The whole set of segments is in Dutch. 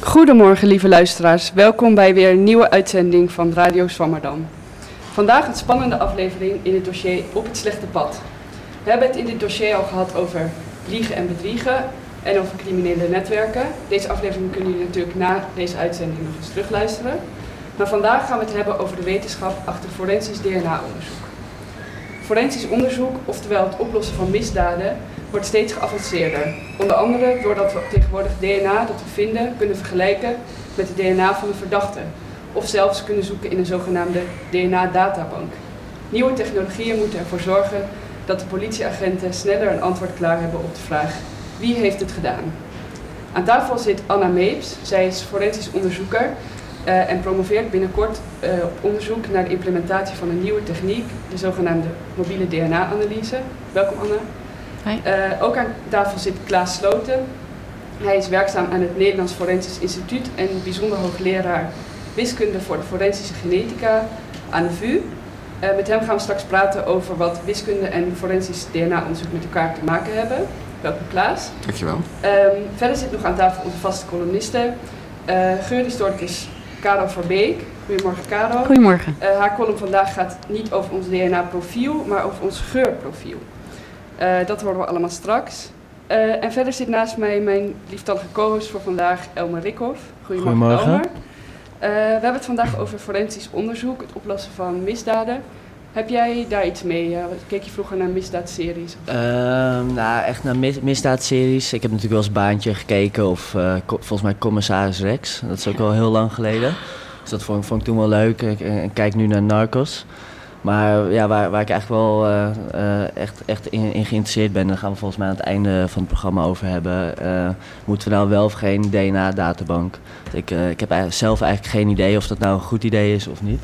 Goedemorgen lieve luisteraars, welkom bij weer een nieuwe uitzending van Radio Zwammerdam. Vandaag een spannende aflevering in het dossier Op het slechte pad. We hebben het in dit dossier al gehad over liegen en bedriegen en over criminele netwerken. Deze aflevering kunnen jullie natuurlijk na deze uitzending nog eens terugluisteren. Maar vandaag gaan we het hebben over de wetenschap achter forensisch DNA-onderzoek. Forensisch onderzoek, oftewel het oplossen van misdaden, wordt steeds geavanceerder. Onder andere doordat we tegenwoordig DNA dat we vinden kunnen vergelijken met het DNA van een verdachte. Of zelfs kunnen zoeken in een zogenaamde DNA-databank. Nieuwe technologieën moeten ervoor zorgen dat de politieagenten sneller een antwoord klaar hebben op de vraag wie heeft het gedaan. Aan tafel zit Anna Meeps. Zij is forensisch onderzoeker uh, en promoveert binnenkort uh, op onderzoek naar de implementatie van een nieuwe techniek, de zogenaamde mobiele DNA-analyse. Welkom Anna. Uh, ook aan tafel zit Klaas Sloten. Hij is werkzaam aan het Nederlands Forensisch Instituut en bijzonder hoogleraar wiskunde voor de forensische genetica aan de VU. Uh, met hem gaan we straks praten over wat wiskunde en forensisch DNA-onderzoek met elkaar te maken hebben. Welkom Klaas. Dankjewel. Um, verder zit nog aan tafel onze vaste columniste, uh, geurhistoricus Karel Verbeek. Goedemorgen Karel. Goedemorgen. Uh, haar column vandaag gaat niet over ons DNA-profiel, maar over ons geurprofiel. Uh, dat horen we allemaal straks. Uh, en verder zit naast mij mijn lieftallige co-host voor vandaag, Elmer Rikhoff. Goedemorgen, Goedemorgen. Elmer. Uh, we hebben het vandaag over forensisch onderzoek, het oplossen van misdaden. Heb jij daar iets mee? keek je vroeger naar misdaadseries? Uh, nou, echt naar mis misdaadseries. Ik heb natuurlijk wel eens Baantje gekeken of uh, volgens mij Commissaris Rex. Dat is ook al heel lang geleden. Dus dat vond, ik toen wel leuk. Ik, ik kijk nu naar Narcos. Maar ja, waar, waar ik eigenlijk wel echt, echt in, geïnteresseerd ben, daar gaan we volgens mij aan het einde van het programma over hebben. Moeten we nou wel of geen DNA-databank? Ik, ik heb zelf eigenlijk geen idee of dat nou een goed idee is of niet.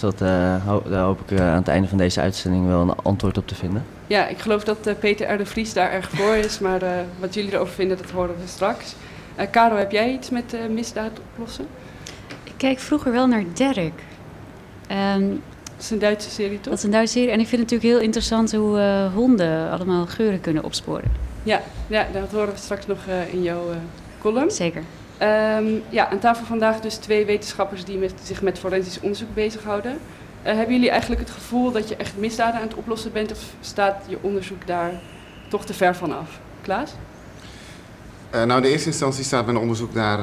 Dus dat, ho daar hoop ik aan het einde van deze uitzending wel een antwoord op te vinden. Ja, ik geloof dat Peter R. de Vries daar erg voor is, maar wat jullie erover vinden, dat horen we straks. Caro, heb jij iets met misdaad oplossen? Ik keek vroeger wel naar Derek. Um, dat is een Duitse serie, toch? Dat is een Duitse serie. En ik vind het natuurlijk heel interessant hoe uh, honden allemaal geuren kunnen opsporen. Ja, ja dat horen we straks nog uh, in jouw uh, column. Zeker. Um, ja, aan tafel vandaag dus twee wetenschappers die zich met forensisch onderzoek bezighouden. hebben jullie eigenlijk het gevoel dat je echt misdaden aan het oplossen bent? Of staat je onderzoek daar toch te ver van af? Klaas? nou, in de eerste instantie staat mijn onderzoek daar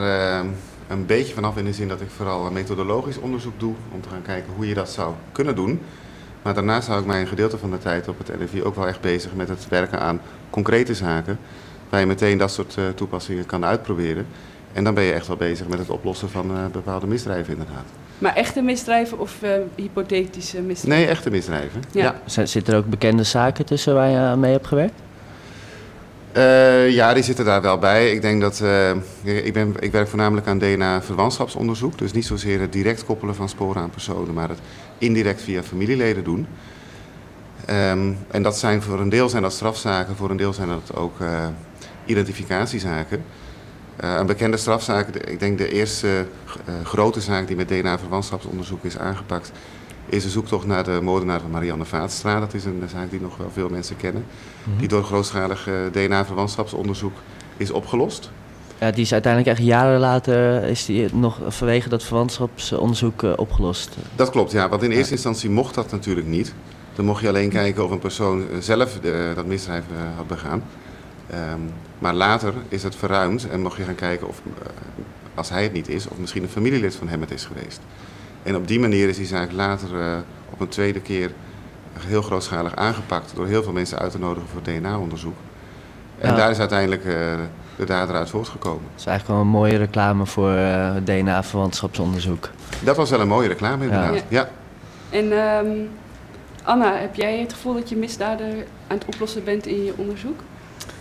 een beetje vanaf in de zin dat ik vooral methodologisch onderzoek doe om te gaan kijken hoe je dat zou kunnen doen. Maar daarnaast hou ik mij een gedeelte van de tijd op het LFI ook wel echt bezig met het werken aan concrete zaken. Waar je meteen dat soort toepassingen kan uitproberen. En dan ben je echt wel bezig met het oplossen van uh, bepaalde misdrijven inderdaad. Maar echte misdrijven of uh, hypothetische misdrijven? Nee, echte misdrijven. Ja. ja. Zitten er ook bekende zaken tussen waar je mee hebt gewerkt? Uh, ja, die zitten daar wel bij. Ik denk dat. Uh, ik, ben, ik werk voornamelijk aan DNA-verwantschapsonderzoek. Dus niet zozeer het direct koppelen van sporen aan personen, maar het indirect via familieleden doen. Um, en dat zijn voor een deel zijn dat strafzaken, voor een deel zijn dat ook uh, identificatiezaken. Een bekende strafzaak, ik denk de eerste grote zaak die met DNA-verwantschapsonderzoek is aangepakt, is een zoektocht naar de moordenaar van Marianne Vaatstra. Dat is een zaak die nog wel veel mensen kennen. Mm -hmm. Die door grootschalig uh, DNA-verwantschapsonderzoek is opgelost. Ja, die is uiteindelijk echt jaren later is die nog vanwege dat verwantschapsonderzoek uh, opgelost. Dat klopt, ja. Want in eerste instantie mocht dat natuurlijk niet. Dan mocht je alleen kijken of een persoon zelf uh, dat misdrijf had begaan. Um, maar later is het verruimd en mocht je gaan kijken of, als hij het niet is, of misschien een familielid van hem het is geweest. En op die manier is die zaak later uh, op een tweede keer heel grootschalig aangepakt door heel veel mensen uit te nodigen voor DNA-onderzoek. En ja. daar is uiteindelijk uh, de dader uit voortgekomen. Dat is eigenlijk wel een mooie reclame voor uh, DNA-verwantschapsonderzoek. Dat was wel een mooie reclame inderdaad, ja. ja. En um, Anna, heb jij het gevoel dat je misdaden aan het oplossen bent in je onderzoek?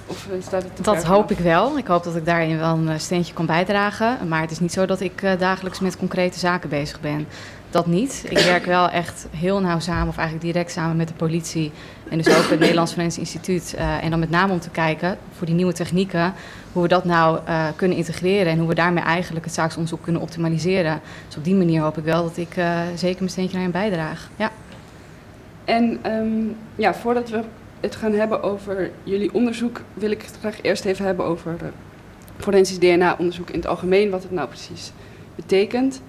Of staat het dat hoop ik wel. Ik hoop dat ik daarin wel een steentje kan bijdragen. Maar het is niet zo dat ik uh, dagelijks met concrete zaken bezig ben. Dat niet. Ik werk wel echt heel nauw samen, of eigenlijk direct samen met de politie. En dus ook het Nederlands Forensisch Instituut. Uh, en dan met name om te kijken voor die nieuwe technieken. Hoe we dat nou uh, kunnen integreren. En hoe we daarmee eigenlijk het zaaksonderzoek kunnen optimaliseren. Dus op die manier hoop ik wel dat ik zeker mijn steentje naar bijdraag. Ja. En um, ja, voordat we het gaan hebben over jullie onderzoek, wil ik het graag eerst even hebben over uh, forensisch DNA-onderzoek in het algemeen, wat het nou precies betekent.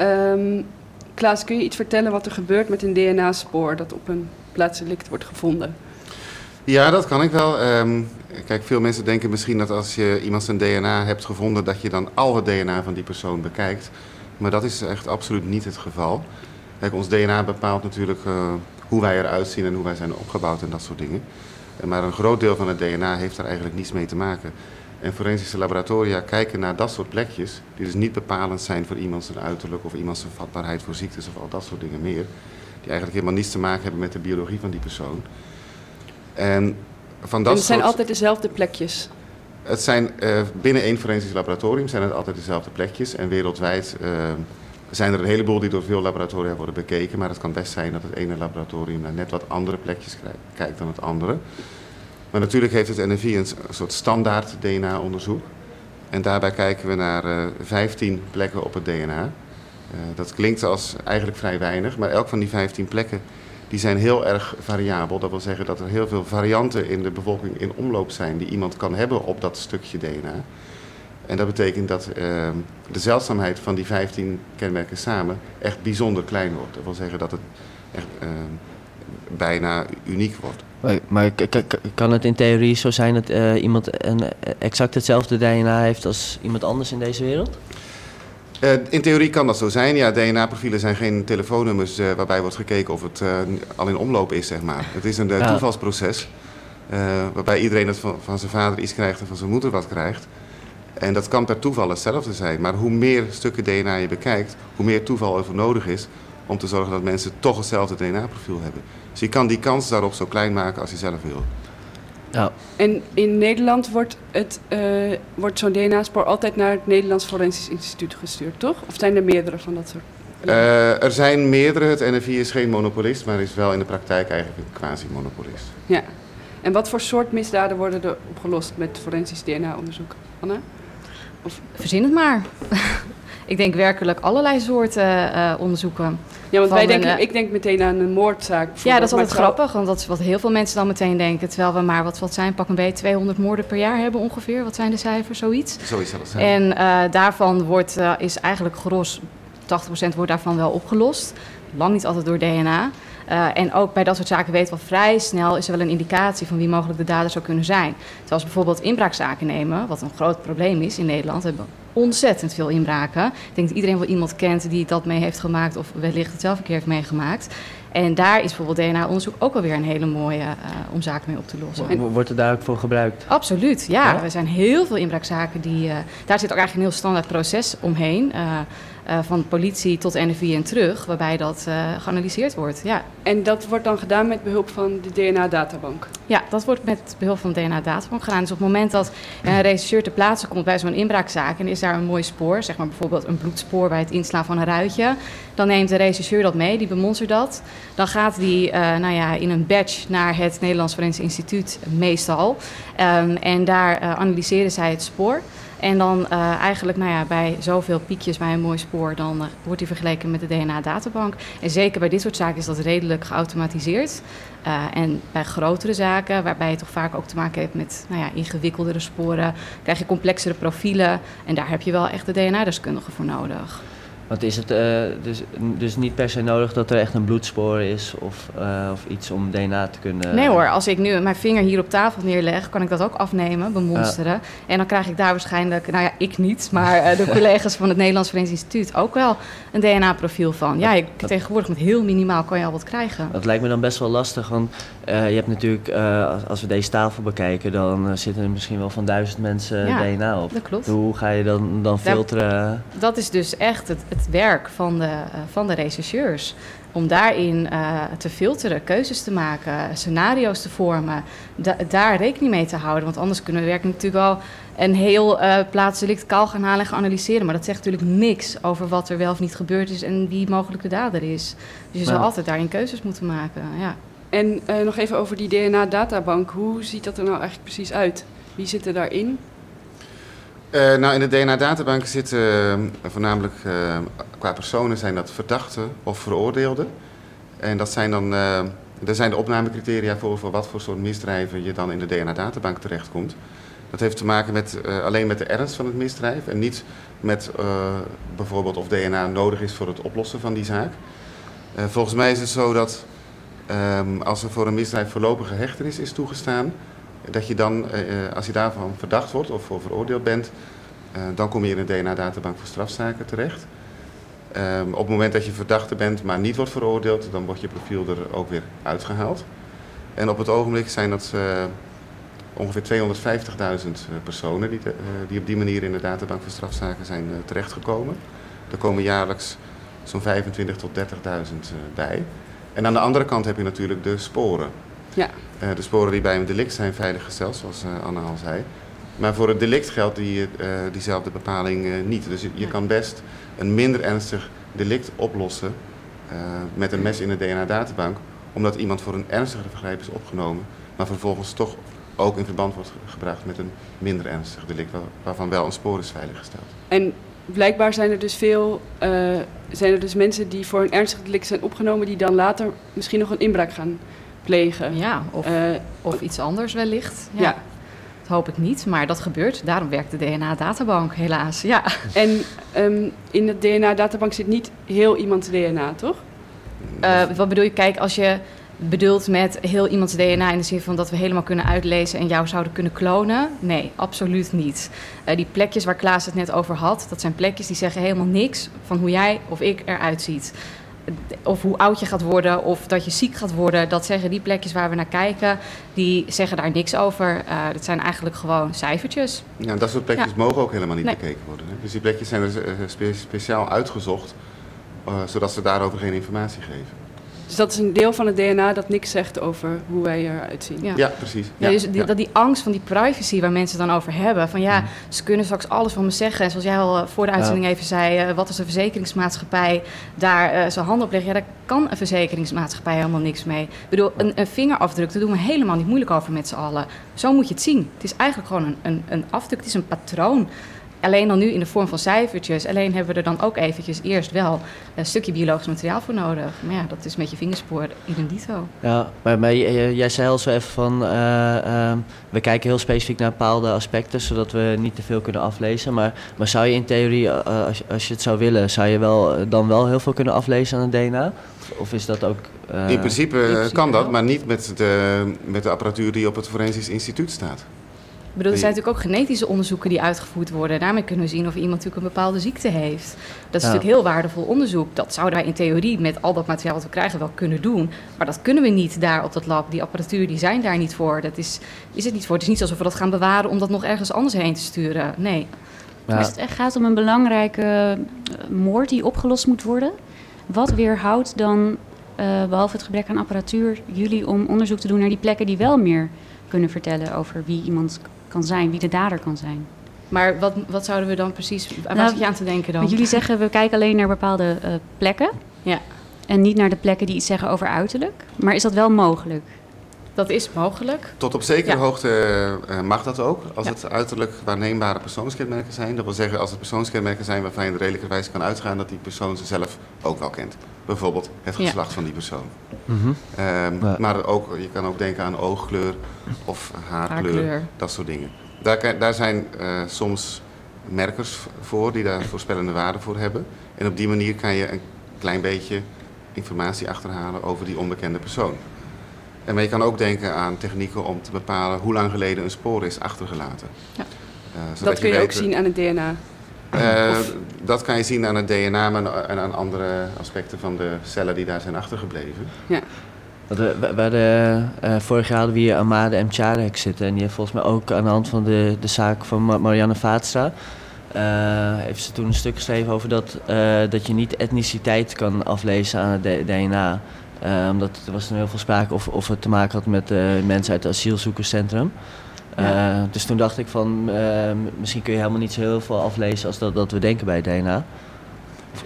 Um, Klaas, kun je iets vertellen wat er gebeurt met een DNA-spoor dat op een plaatsdelict wordt gevonden? Ja, dat kan ik wel. Ehm, kijk, veel mensen denken misschien dat als je iemand zijn DNA hebt gevonden, dat je dan al het DNA van die persoon bekijkt. Maar dat is echt absoluut niet het geval. Kijk, ons DNA bepaalt natuurlijk uh, hoe wij eruit zien en hoe wij zijn opgebouwd en dat soort dingen. Maar een groot deel van het DNA heeft daar eigenlijk niets mee te maken. En forensische laboratoria kijken naar dat soort plekjes, die dus niet bepalend zijn voor iemand zijn uiterlijk of iemand zijn vatbaarheid voor ziektes of al dat soort dingen meer. Die eigenlijk helemaal niets te maken hebben met de biologie van die persoon. En, van dat en het zijn altijd dezelfde plekjes? Het zijn uh, binnen één forensisch laboratorium zijn het altijd dezelfde plekjes. En wereldwijd uh, zijn er een heleboel die door veel laboratoria worden bekeken. Maar het kan best zijn dat het ene laboratorium naar net wat andere plekjes kijkt dan het andere. Maar natuurlijk heeft het NFI een soort standaard DNA-onderzoek. En daarbij kijken we naar uh, eh, 15 plekken op het DNA. Uh, dat klinkt als eigenlijk vrij weinig, maar elk van die 15 plekken die zijn heel erg variabel. Dat wil zeggen dat er heel veel varianten in de bevolking in omloop zijn die iemand kan hebben op dat stukje DNA. En dat betekent dat uh, de zeldzaamheid van die 15 kenmerken samen echt bijzonder klein wordt. Dat wil zeggen dat het echt uh, bijna uniek wordt. Maar, maar kan het in theorie zo zijn dat uh, iemand een, exact hetzelfde DNA heeft als iemand anders in deze wereld? Uh, in theorie kan dat zo zijn. Ja, DNA-profielen zijn geen telefoonnummers waarbij wordt gekeken of het al in omloop is, zeg maar. Het is een ja. toevalsproces waarbij iedereen het van, van, zijn vader iets krijgt en van zijn moeder wat krijgt. En dat kan per toeval hetzelfde zijn. Maar hoe meer stukken DNA je bekijkt, hoe meer toeval er voor nodig is om te zorgen dat mensen toch hetzelfde DNA-profiel hebben. Dus je kan die kans daarop zo klein maken als je zelf wil. Ja. En in Nederland wordt, het, uh, wordt zo'n DNA-spoor altijd naar het Nederlands Forensisch Instituut gestuurd, toch? Of zijn er meerdere van dat soort? Uh, er zijn meerdere. Het NFI is geen monopolist, maar is wel in de praktijk eigenlijk een quasi-monopolist. Ja. En wat voor soort misdaden worden er opgelost met forensisch DNA-onderzoek? Anna? Verzin het maar. ik denk werkelijk allerlei soorten uh, onderzoeken. Ja, want wij denken, ik denk meteen aan een moordzaak. Ja, dat is altijd grappig, want dat is wat heel veel mensen dan meteen denken. Terwijl we maar, wat, wat zijn, pak een beetje 200 moorden per jaar hebben ongeveer. Wat zijn de cijfers, zoiets? Zoiets zal het zijn. En uh, daarvan wordt, uh, is eigenlijk gros, 80% wordt daarvan wel opgelost. Lang niet altijd door DNA. Uh, en ook bij dat soort zaken weten we vrij snel is er wel een indicatie van wie mogelijk de dader zou kunnen zijn. Zoals bijvoorbeeld inbraakzaken nemen, wat een groot probleem is in Nederland. We hebben ontzettend veel inbraken. Ik denk dat iedereen wel iemand kent die dat mee heeft gemaakt of wellicht het zelf een keer heeft meegemaakt. En daar is bijvoorbeeld DNA-onderzoek ook alweer een hele mooie uh, om zaken mee op te lossen. En, Wordt er daar ook voor gebruikt? Absoluut, ja. ja? Er zijn heel veel inbraakzaken die... Uh, daar zit ook eigenlijk een heel standaard proces omheen. Uh, uh, van politie tot NFI en terug, waarbij dat uh, geanalyseerd wordt. Ja. En dat wordt dan gedaan met behulp van de DNA-databank? Ja, dat wordt met behulp van de DNA-databank gedaan. Dus op het moment dat een rechercheur ter plaatse komt bij zo'n inbraakzaak en is daar een mooi spoor, zeg maar bijvoorbeeld een bloedspoor bij het inslaan van een ruitje, dan neemt de rechercheur dat mee, die bemonstert dat. Dan gaat die uh, nou ja, in een badge naar het Nederlands Forensisch Instituut meestal. Um, en daar analyseren zij het spoor. En dan uh, eigenlijk nou ja, bij zoveel piekjes bij een mooi spoor, dan uh, wordt die vergeleken met de DNA-databank. En zeker bij dit soort zaken is dat redelijk geautomatiseerd. Uh, en bij grotere zaken, waarbij je toch vaak ook te maken hebt met nou ja, ingewikkeldere sporen, krijg je complexere profielen. En daar heb je wel echt de DNA-deskundige voor nodig. Want is het uh, dus, dus niet per se nodig dat er echt een bloedspoor is of, uh, of iets om DNA te kunnen... Nee hoor, als ik nu mijn vinger hier op tafel neerleg, kan ik dat ook afnemen, bemonsteren. Ja. En dan krijg ik daar waarschijnlijk, nou ja, ik niet, maar uh, de collega's van het Nederlands Forensisch Instituut ook wel een DNA-profiel van. Ja, ik, dat, tegenwoordig met heel minimaal kan je al wat krijgen. Dat lijkt me dan best wel lastig, want je hebt natuurlijk, als, als, we deze tafel bekijken, dan zitten er misschien wel van duizend mensen ja, DNA op. dat klopt. Hoe ga je dan, dan filteren? Dat, dat is dus echt het het werk van de, uh, van de rechercheurs. Om daarin uh, te filteren, keuzes te maken, scenario's te vormen. Da daar rekening mee te houden. Want anders kunnen we werken natuurlijk wel een heel uh, plaatselijk kaal gaan halen en gaan analyseren. Maar dat zegt natuurlijk niks over wat er wel of niet gebeurd is en wie mogelijk de dader is. Dus je zal altijd daarin keuzes moeten maken. Ja. En uh, nog even over die DNA-databank. Hoe ziet dat er nou eigenlijk precies uit? Wie zit er daarin? Uh, nou, in de DNA-databank zitten uh, voornamelijk uh, qua personen zijn dat verdachten of veroordeelden. En dat zijn dan, er zijn de opnamecriteria voor, voor wat voor soort misdrijven je dan in de DNA-databank terechtkomt. Dat heeft te maken met, alleen met de ernst van het misdrijf en niet met bijvoorbeeld of DNA nodig is voor het oplossen van die zaak. Volgens mij is het zo dat um, als er voor een misdrijf voorlopige hechtenis is toegestaan, dat je dan, als je daarvan verdacht wordt of voor veroordeeld bent, dan kom je in een DNA-databank voor strafzaken terecht. Um, op het moment dat je verdachte bent, maar niet wordt veroordeeld, dan wordt je profiel er ook weer uitgehaald. En op het ogenblik zijn dat ongeveer 250.000 personen die, die op die manier in de databank voor strafzaken zijn terechtgekomen. Er komen jaarlijks zo'n 25 tot 30.000 bij. En aan de andere kant heb je natuurlijk de sporen. Ja. de sporen die bij een delict zijn veiliggesteld, zoals Anne al zei. Maar voor het delict geldt die, diezelfde bepaling niet. Dus je, je kan best een minder ernstig delict oplossen uh, met een mes in de DNA-databank, omdat iemand voor een ernstigere vergrijp is opgenomen, maar vervolgens toch ook in verband wordt gebracht met een minder ernstig delict, waar, waarvan wel een spoor is veiliggesteld. En blijkbaar zijn er dus veel, uh, zijn er dus mensen die voor een ernstig delict zijn opgenomen, die dan later misschien nog een inbraak gaan plegen. Ja, of, uh, of iets anders wellicht. ja. ja. Dat hoop ik niet, maar dat gebeurt. Daarom werkt de DNA-databank, helaas. Ja. En um, in de DNA-databank zit niet heel iemands DNA, toch? Uh, wat bedoel je? Kijk, als je bedoelt met heel iemands DNA in de zin van dat we helemaal kunnen uitlezen en jou zouden kunnen klonen? Nee, absoluut niet. Uh, die plekjes waar Klaas het net over had, dat zijn plekjes die zeggen helemaal niks van hoe jij of ik eruit ziet of hoe oud je gaat worden of dat je ziek gaat worden. Dat zeggen die plekjes waar we naar kijken, die zeggen daar niks over. Uh, dat zijn eigenlijk gewoon cijfertjes. Ja, dat soort plekjes ja. mogen ook helemaal niet nee. bekeken worden. Hè? Dus die plekjes zijn er spe speciaal uitgezocht, uh, zodat ze daarover geen informatie geven. Dus dat is een deel van het DNA dat niks zegt over hoe wij eruit zien. Ja, ja precies. Ja, dus die, dat die angst van die privacy waar mensen dan over hebben. Van ja, mm. ze kunnen straks alles van me zeggen. En zoals jij al voor de uitzending even zei, uh, wat is een verzekeringsmaatschappij daar uh, zijn hand op leggen. Ja, daar kan een verzekeringsmaatschappij helemaal niks mee. Ik bedoel, een, een vingerafdruk, daar doen we helemaal niet moeilijk over met z'n allen. Zo moet je het zien. Het is eigenlijk gewoon een, een, een afdruk, het is een patroon. Alleen dan nu in de vorm van cijfertjes. Alleen hebben we er dan ook eventjes eerst wel een stukje biologisch materiaal voor nodig. Maar ja, dat is met je vingerspoor idem dito. Ja, maar, maar jij zei al zo even van... Uh, uh, we kijken heel specifiek naar bepaalde aspecten... zodat we niet te veel kunnen aflezen. Maar, maar zou je in theorie, uh, als, als je het zou willen... zou je wel, dan wel heel veel kunnen aflezen aan het DNA? Of is dat ook... in, principe, in principe kan dat, maar niet met de, met de apparatuur die op het Forensisch Instituut staat. Bedoel, er zijn natuurlijk ook genetische onderzoeken die uitgevoerd worden. Daarmee kunnen we zien of iemand natuurlijk een bepaalde ziekte heeft. Dat is ja. natuurlijk heel waardevol onderzoek. Dat zouden wij in theorie met al dat materiaal wat we krijgen wel kunnen doen. Maar dat kunnen we niet daar op dat lab. Die apparatuur die zijn daar niet voor. Dat is, is het niet voor. Het is niet alsof we dat gaan bewaren om dat nog ergens anders heen te sturen. Nee. Ja. Het gaat om een belangrijke moord die opgelost moet worden. Wat weerhoudt dan, uh, behalve het gebrek aan apparatuur, jullie om onderzoek te doen naar die plekken die wel meer kunnen vertellen over wie iemand kan zijn, wie de dader kan zijn. Maar wat, wat zouden we dan precies, waar nou, zit je aan te denken dan? Jullie zeggen, we kijken alleen naar bepaalde uh, plekken. Ja. En niet naar de plekken die iets zeggen over uiterlijk. Maar is dat wel mogelijk? Dat is mogelijk. Tot op zekere ja. hoogte uh, mag dat ook, als ja. het uiterlijk waarneembare persoonskenmerken zijn. Dat wil zeggen, als het persoonskenmerken zijn waarvan je er redelijkerwijs kan uitgaan dat die persoon ze zelf ook wel kent. Bijvoorbeeld het geslacht ja. van die persoon. Mm -hmm. um, maar ook, je kan ook denken aan oogkleur of haarkleur, haarkleur. dat soort dingen. Daar, daar zijn uh, soms merkers voor die daar voorspellende waarde voor hebben. En op die manier kan je een klein beetje informatie achterhalen over die onbekende persoon. En maar je kan ook denken aan technieken om te bepalen hoe lang geleden een spoor is achtergelaten. Ja. Uh, dat kun je, je ook zien aan het DNA. Uh, dat kan je zien aan het DNA en aan andere aspecten van de cellen die daar zijn achtergebleven. Ja. We, we, we hadden, uh, vorig jaar hadden we hier Amade Mcharek zitten. En die heeft volgens mij ook aan de hand van de, de zaak van Marianne Vaatstra... Uh, heeft ze toen een stuk geschreven over dat, dat je niet etniciteit kan aflezen aan het DNA... Uh, omdat er was toen heel veel sprake of, of het te maken had met uh, mensen uit het asielzoekerscentrum. Ja. Uh, dus toen dacht ik van, misschien kun je helemaal niet zo heel veel aflezen als dat, dat we denken bij DNA.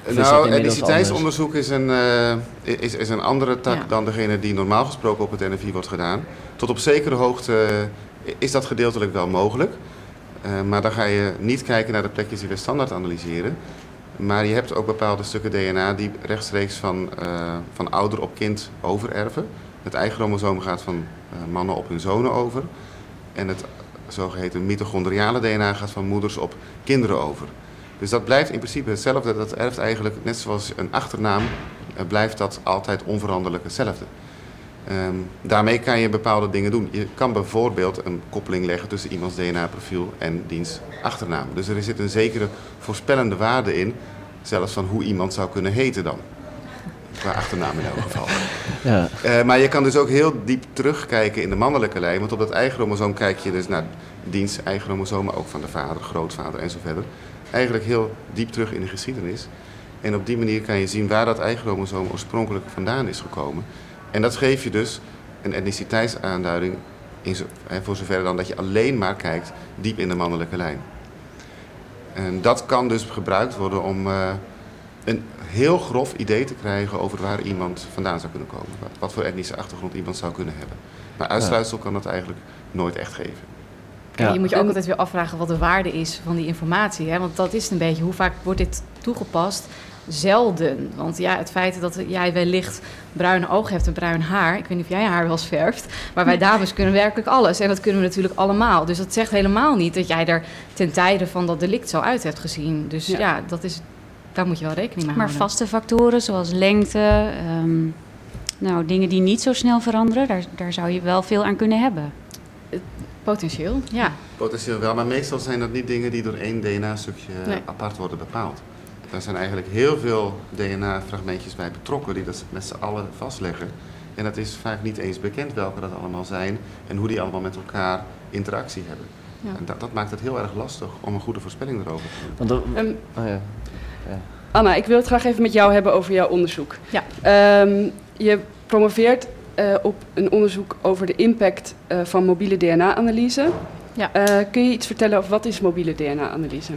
nou, etniciteitsonderzoek is een, is, is een andere tak ja. dan degene die normaal gesproken op het NFI wordt gedaan. Tot op zekere hoogte is dat gedeeltelijk wel mogelijk. maar dan ga je niet kijken naar de plekjes die we standaard analyseren. Maar je hebt ook bepaalde stukken DNA die rechtstreeks van, uh, van ouder op kind overerven. Het eigen chromosoom gaat van uh, mannen op hun zonen over. En het zogeheten mitochondriale DNA gaat van moeders op kinderen over. Dus dat blijft in principe hetzelfde. Dat erft eigenlijk, net zoals een achternaam, uh, blijft dat altijd onveranderlijk hetzelfde. Um, daarmee kan je bepaalde dingen doen. Je kan bijvoorbeeld een koppeling leggen tussen iemands DNA-profiel en diens achternaam. Dus er zit een zekere voorspellende waarde in, zelfs van hoe iemand zou kunnen heten dan. Qua achternaam in elk geval. Ja. Uh, maar je kan dus ook heel diep terugkijken in de mannelijke lijn. Want op dat eigen kijk je dus naar diens eigen chromosomen, ook van de vader, grootvader en zo verder. Eigenlijk heel diep terug in de geschiedenis. En op die manier kan je zien waar dat eigen chromosoom oorspronkelijk vandaan is gekomen. En dat geeft je dus een etniciteitsaanduiding in zo, hè, voor zover dan dat je alleen maar kijkt diep in de mannelijke lijn. En dat kan dus gebruikt worden om uh, een heel grof idee te krijgen over waar iemand vandaan zou kunnen komen. Wat, wat voor etnische achtergrond iemand zou kunnen hebben. Maar uitsluitsel kan dat eigenlijk nooit echt geven. Ja. Je moet je ook altijd weer afvragen wat de waarde is van die informatie. Hè? Want dat is een beetje, hoe vaak wordt dit toegepast? zelden. Want ja, het feit dat jij wellicht bruine ogen hebt en bruin haar. Ik weet niet of jij haar wel eens verft. Maar wij dames kunnen werkelijk alles. En dat kunnen we natuurlijk allemaal. Dus dat zegt helemaal niet dat jij er ten tijde van dat delict zo uit hebt gezien. Dus ja, dat is, daar moet je wel rekening mee houden. Maar vaste factoren zoals lengte, ehm, nou, dingen die niet zo snel veranderen, daar, daar zou je wel veel aan kunnen hebben. Potentieel, ja. Potentieel wel, maar meestal zijn dat niet dingen die door één DNA-stukje apart worden bepaald. Daar zijn eigenlijk heel veel DNA-fragmentjes bij betrokken die dat met z'n allen vastleggen. En het is vaak niet eens bekend welke dat allemaal zijn en hoe die allemaal met elkaar interactie hebben. Ja. En dat, dat, maakt het heel erg lastig om een goede voorspelling erover te doen. Um, oh ja. Ja. Anna, ik wil het graag even met jou hebben over jouw onderzoek. Ja. Um, je promoveert uh, op een onderzoek over de impact uh, van mobiele DNA-analyse. Ja. Uh, kun je iets vertellen over wat is mobiele DNA-analyse?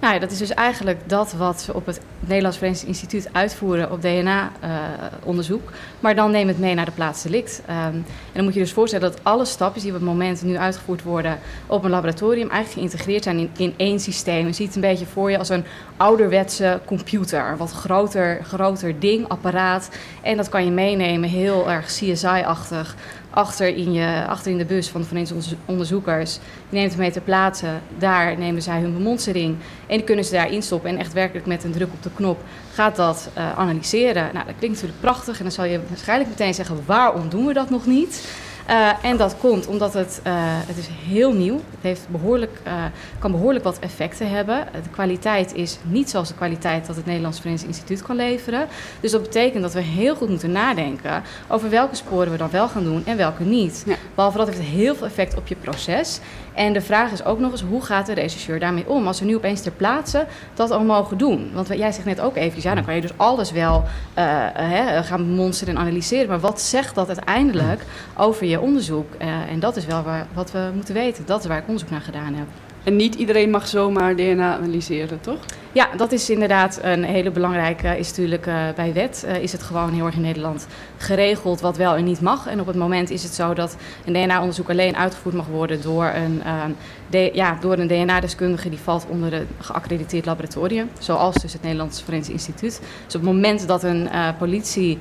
Nou ja, dat is dus eigenlijk dat wat we op het Nederlands Forensisch Instituut uitvoeren op DNA-onderzoek. maar dan neem het mee naar de plaats delict. Um, en dan moet je dus voorstellen dat alle stappen die op het moment nu uitgevoerd worden op een laboratorium eigenlijk geïntegreerd zijn in, in één systeem. Je ziet het een beetje voor je als een ouderwetse computer. Wat groter, groter ding, apparaat. En dat kan je meenemen, heel erg CSI-achtig achter in, je, achter in de bus van de forensisch onderzoekers. Je neemt hem mee ter plaatse. Daar nemen zij hun bemonstering. En die kunnen ze daarin stoppen. En echt werkelijk met een druk op de knop gaat dat uh, analyseren. Nou, dat klinkt natuurlijk prachtig. En dan zal je waarschijnlijk meteen zeggen: waarom doen we dat nog niet? Uh, en dat komt omdat het, uh, het is heel nieuw. Het heeft behoorlijk, uh, kan behoorlijk wat effecten hebben. De kwaliteit is niet zoals de kwaliteit dat het Nederlands Forensisch Instituut kan leveren. Dus dat betekent dat we heel goed moeten nadenken over welke sporen we dan wel gaan doen en welke niet. Ja. Behalve dat heeft het heel veel effect op je proces. En de vraag is ook nog eens, hoe gaat de rechercheur daarmee om? Als we nu opeens ter plaatse dat al mogen doen. Want jij zegt net ook even, ja, dan kan je dus alles wel uh, hè, gaan monsteren en analyseren. Maar wat zegt dat uiteindelijk over je onderzoek? Uh, en dat is wel wat we moeten weten. Dat is waar ik onderzoek naar gedaan heb. En niet iedereen mag zomaar DNA analyseren, toch? Ja, dat is inderdaad een hele belangrijke. Is natuurlijk uh, bij wet uh, is het gewoon heel erg in Nederland geregeld wat wel en niet mag. En op het moment is het zo dat een DNA-onderzoek alleen uitgevoerd mag worden door een, uh, de, ja, door een DNA-deskundige die valt onder een geaccrediteerd laboratorium, zoals dus het Nederlands Forensisch Instituut. Dus op het moment dat een uh, politie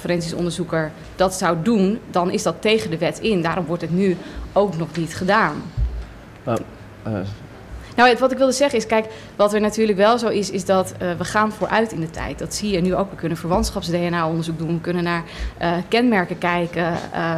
forensisch onderzoeker dat zou doen, dan is dat tegen de wet in. Daarom wordt het nu ook nog niet gedaan. Uh, nou, wat ik wilde zeggen is, kijk, wat er natuurlijk wel zo is, is dat uh, we gaan vooruit in de tijd. Dat zie je nu ook. We kunnen verwantschaps-DNA-onderzoek doen, we kunnen naar uh, kenmerken kijken. Uh,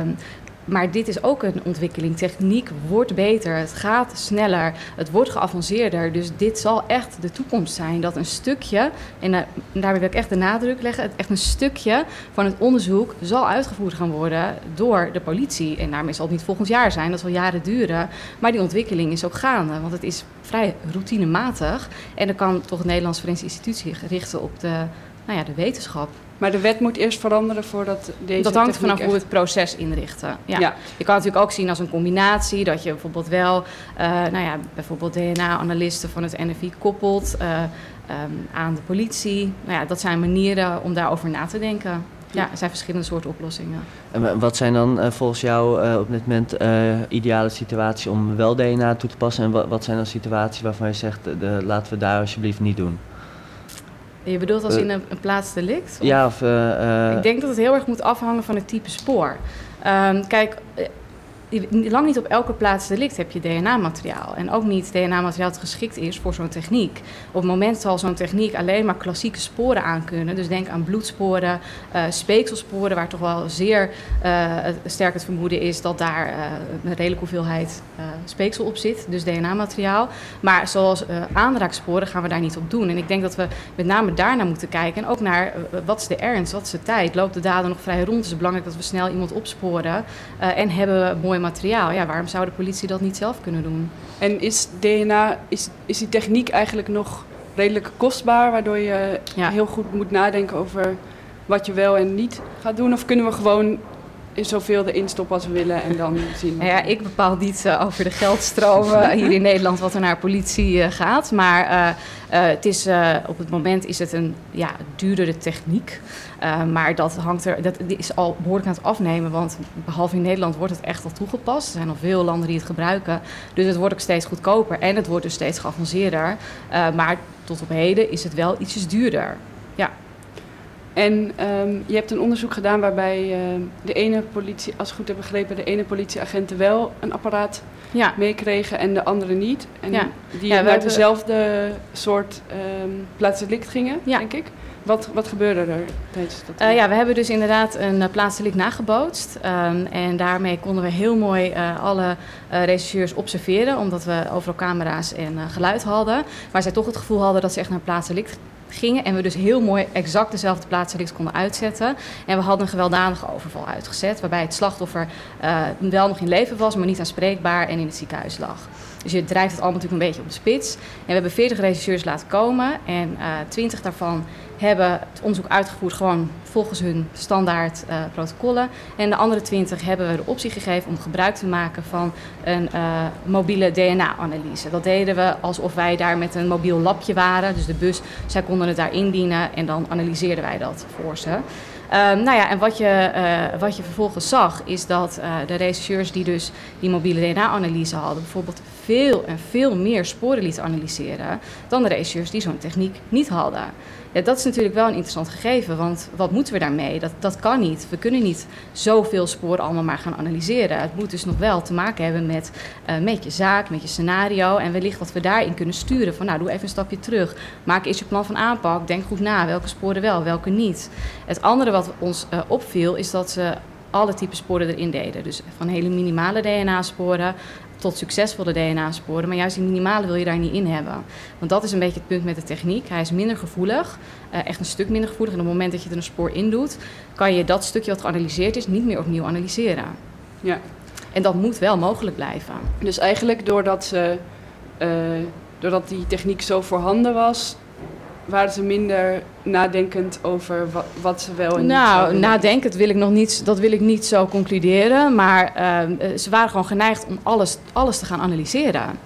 maar dit is ook een ontwikkeling. Techniek wordt beter, het gaat sneller, het wordt geavanceerder. Dus dit zal echt de toekomst zijn. Dat een stukje, en daarbij wil ik echt de nadruk leggen, echt een stukje van het onderzoek zal uitgevoerd gaan worden door de politie. En daarmee zal het niet volgend jaar zijn, dat zal jaren duren. Maar die ontwikkeling is ook gaande, want het is vrij routinematig. En dan kan toch het Nederlands Forensisch Instituut zich richten op de, nou ja, de wetenschap. Maar de wet moet eerst veranderen voordat deze. Dat hangt vanaf echt... hoe we het proces inrichten. Ja. ja. Je kan het natuurlijk ook zien als een combinatie. Dat je bijvoorbeeld wel, uh, nou ja, bijvoorbeeld DNA-analisten van het NFI koppelt uh, um, aan de politie. Nou ja, dat zijn manieren om daarover na te denken. Ja, er zijn verschillende soorten oplossingen. En wat zijn dan uh, volgens jou uh, op dit moment uh, ideale situaties om wel DNA toe te passen? En wat, wat zijn dan situaties waarvan je zegt, de, laten we daar alsjeblieft niet doen? Je bedoelt als in een, een plaatsdelict? Ja, of... ik denk dat het heel erg moet afhangen van het type spoor. Um, kijk, lang niet op elke plaats delict heb je DNA-materiaal. En ook niet DNA-materiaal dat geschikt is voor zo'n techniek. Op het moment zal zo'n techniek alleen maar klassieke sporen aankunnen. Dus denk aan bloedsporen, uh, speekselsporen, waar toch wel zeer uh, sterk het vermoeden is dat daar uh, een redelijke hoeveelheid speeksel op zit. Dus DNA-materiaal. Maar zoals aanraaksporen gaan we daar niet op doen. En ik denk dat we met name daarnaar moeten kijken. En ook naar wat is de ernst, wat is de tijd? Loopt de dader nog vrij rond? Het is belangrijk dat we snel iemand opsporen. en hebben we mooi materiaal. Ja, waarom zou de politie dat niet zelf kunnen doen? En is DNA, is, is die techniek eigenlijk nog redelijk kostbaar, waardoor je heel goed moet nadenken over wat je wel en niet gaat doen? Of kunnen we gewoon zoveel erin stoppen als we willen en dan zien. Nou ja, ik bepaal niet uh, over de geldstromen hier in Nederland wat er naar politie uh, gaat. Maar uh, het is, op het moment is het een ja, duurdere techniek. maar dat, hangt er, dat is al behoorlijk aan het afnemen. Want behalve in Nederland wordt het echt al toegepast. Er zijn al veel landen die het gebruiken. Dus het wordt ook steeds goedkoper en het wordt dus steeds geavanceerder. maar tot op heden is het wel ietsjes duurder. Ja. En um, je hebt een onderzoek gedaan waarbij uh, de ene politie, als ik goed heb begrepen, de ene politieagenten wel een apparaat ja. meekregen en de andere niet. En ja. die ja, naar dezelfde soort um, plaatselijk gingen, denk ik. Wat, wat gebeurde er tijdens dat? Uh, ja, we hebben dus inderdaad een uh, plaatselijk nagebootst. Um, en daarmee konden we heel mooi uh, alle regisseurs observeren, omdat we overal camera's en geluid hadden. Maar zij toch het gevoel hadden dat ze echt naar plaatselijk gingen. En we dus heel mooi exact dezelfde plaatsen konden uitzetten. En we hadden een gewelddadige overval uitgezet. Waarbij het slachtoffer uh, wel nog in leven was, maar niet aanspreekbaar en in het ziekenhuis lag. Dus je drijft het allemaal natuurlijk een beetje op de spits. En we hebben 40 regisseurs laten komen. En uh, eh, 20 daarvan hebben het onderzoek uitgevoerd gewoon volgens hun standaard uh, protocollen. En de andere 20 hebben we de optie gegeven om gebruik te maken van een uh, mobiele DNA-analyse. Dat deden we alsof wij daar met een mobiel lapje waren. Dus de bus, zij konden het daar indienen en dan analyseerden wij dat voor ze. Um, nou ja, en wat je, uh, wat je vervolgens zag, is dat de rechercheurs die dus die mobiele DNA-analyse hadden, bijvoorbeeld veel en veel meer sporen lieten analyseren dan de rechercheurs die zo'n techniek niet hadden. Ja, dat is natuurlijk wel een interessant gegeven, want wat moeten we daarmee? Dat, dat kan niet. We kunnen niet zoveel sporen allemaal maar gaan analyseren. Het moet dus nog wel te maken hebben met, uh, met je zaak, met je scenario en wellicht wat we daarin kunnen sturen. Van nou, doe even een stapje terug. Maak eens je plan van aanpak. Denk goed na. Welke sporen wel, welke niet. Het andere wat ons uh, opviel is dat ze alle typen sporen erin deden. Dus van hele minimale DNA-sporen tot succesvolle DNA-sporen. Maar juist die minimale wil je daar niet in hebben. Want dat is een beetje het punt met de techniek. Hij is minder gevoelig, uh, echt een stuk minder gevoelig. En op het moment dat je er een spoor in doet, kan je dat stukje wat geanalyseerd is niet meer opnieuw analyseren. Ja. En dat moet wel mogelijk blijven. Dus eigenlijk doordat, ze, uh, doordat die techniek zo voorhanden was, waren ze minder nadenkend over wat, wat ze wel en Nou, nadenkend wil ik nog niet, dat wil ik niet zo concluderen. Maar uh, ze waren gewoon geneigd om alles, alles te gaan analyseren.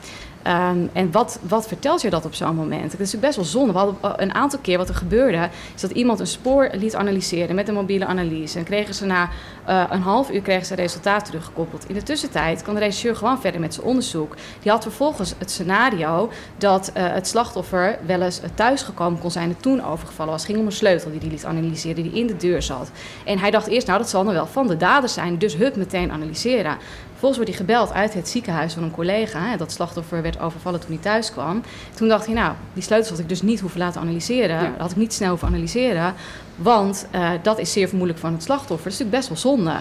Um, en wat, wat vertelt je dat op zo'n moment? Het is best wel zonde. We hadden een aantal keer wat er gebeurde, is dat iemand een spoor liet analyseren met een mobiele analyse. En kregen ze na uh, een half uur kregen ze resultaat teruggekoppeld. In de tussentijd kan de regisseur gewoon verder met zijn onderzoek. Die had vervolgens het scenario dat uh, het slachtoffer wel eens thuisgekomen kon zijn en toen overgevallen was. Het ging om een sleutel die hij liet analyseren, die in de deur zat. En hij dacht eerst, nou dat zal dan wel van de dader zijn, dus hup meteen analyseren. Vervolgens wordt hij gebeld uit het ziekenhuis van een collega. Hè, dat slachtoffer werd overvallen toen hij thuis kwam. Toen dacht hij, nou, die sleutels had ik dus niet hoeven laten analyseren. Dat had ik niet snel hoeven analyseren. Want uh, dat is zeer vermoedelijk van het slachtoffer. Dat is natuurlijk best wel zonde.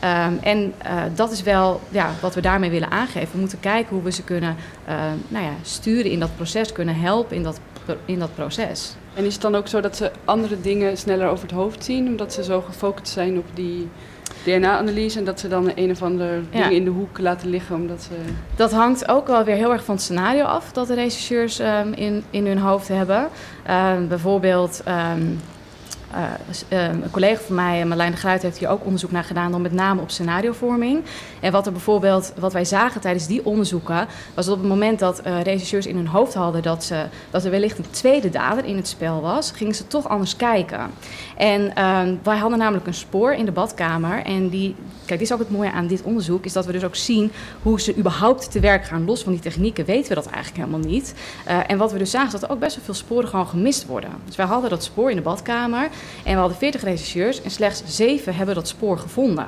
Ja. Um, en uh, dat is wel ja, wat we daarmee willen aangeven. We moeten kijken hoe we ze kunnen uh, nou ja, sturen in dat proces, kunnen helpen in dat, in dat proces. En is het dan ook zo dat ze andere dingen sneller over het hoofd zien, omdat ze zo gefocust zijn op die DNA-analyse en dat ze dan een of ander ja. ding in de hoek laten liggen omdat ze... Dat hangt ook wel weer heel erg van het scenario af dat de rechercheurs um, in, in hun hoofd hebben. Um, bijvoorbeeld... Um, uh, uh, een collega van mij, Marlijn de heeft hier ook onderzoek naar gedaan, dan met name op scenariovorming. En wat er bijvoorbeeld, wat wij zagen tijdens die onderzoeken, was dat op het moment dat uh, regisseurs in hun hoofd hadden dat, ze, dat er wellicht een tweede dader in het spel was, gingen ze toch anders kijken. En ehm, wij hadden namelijk een spoor in de badkamer. En die, kijk, dit is ook het mooie aan dit onderzoek, is dat we dus ook zien hoe ze überhaupt te werk gaan. Los van die technieken weten we dat eigenlijk helemaal niet. en wat we dus zagen, is dat er ook best wel veel sporen gewoon gemist worden. Dus wij hadden dat spoor in de badkamer. En we hadden 40 regisseurs en slechts 7 hebben dat spoor gevonden.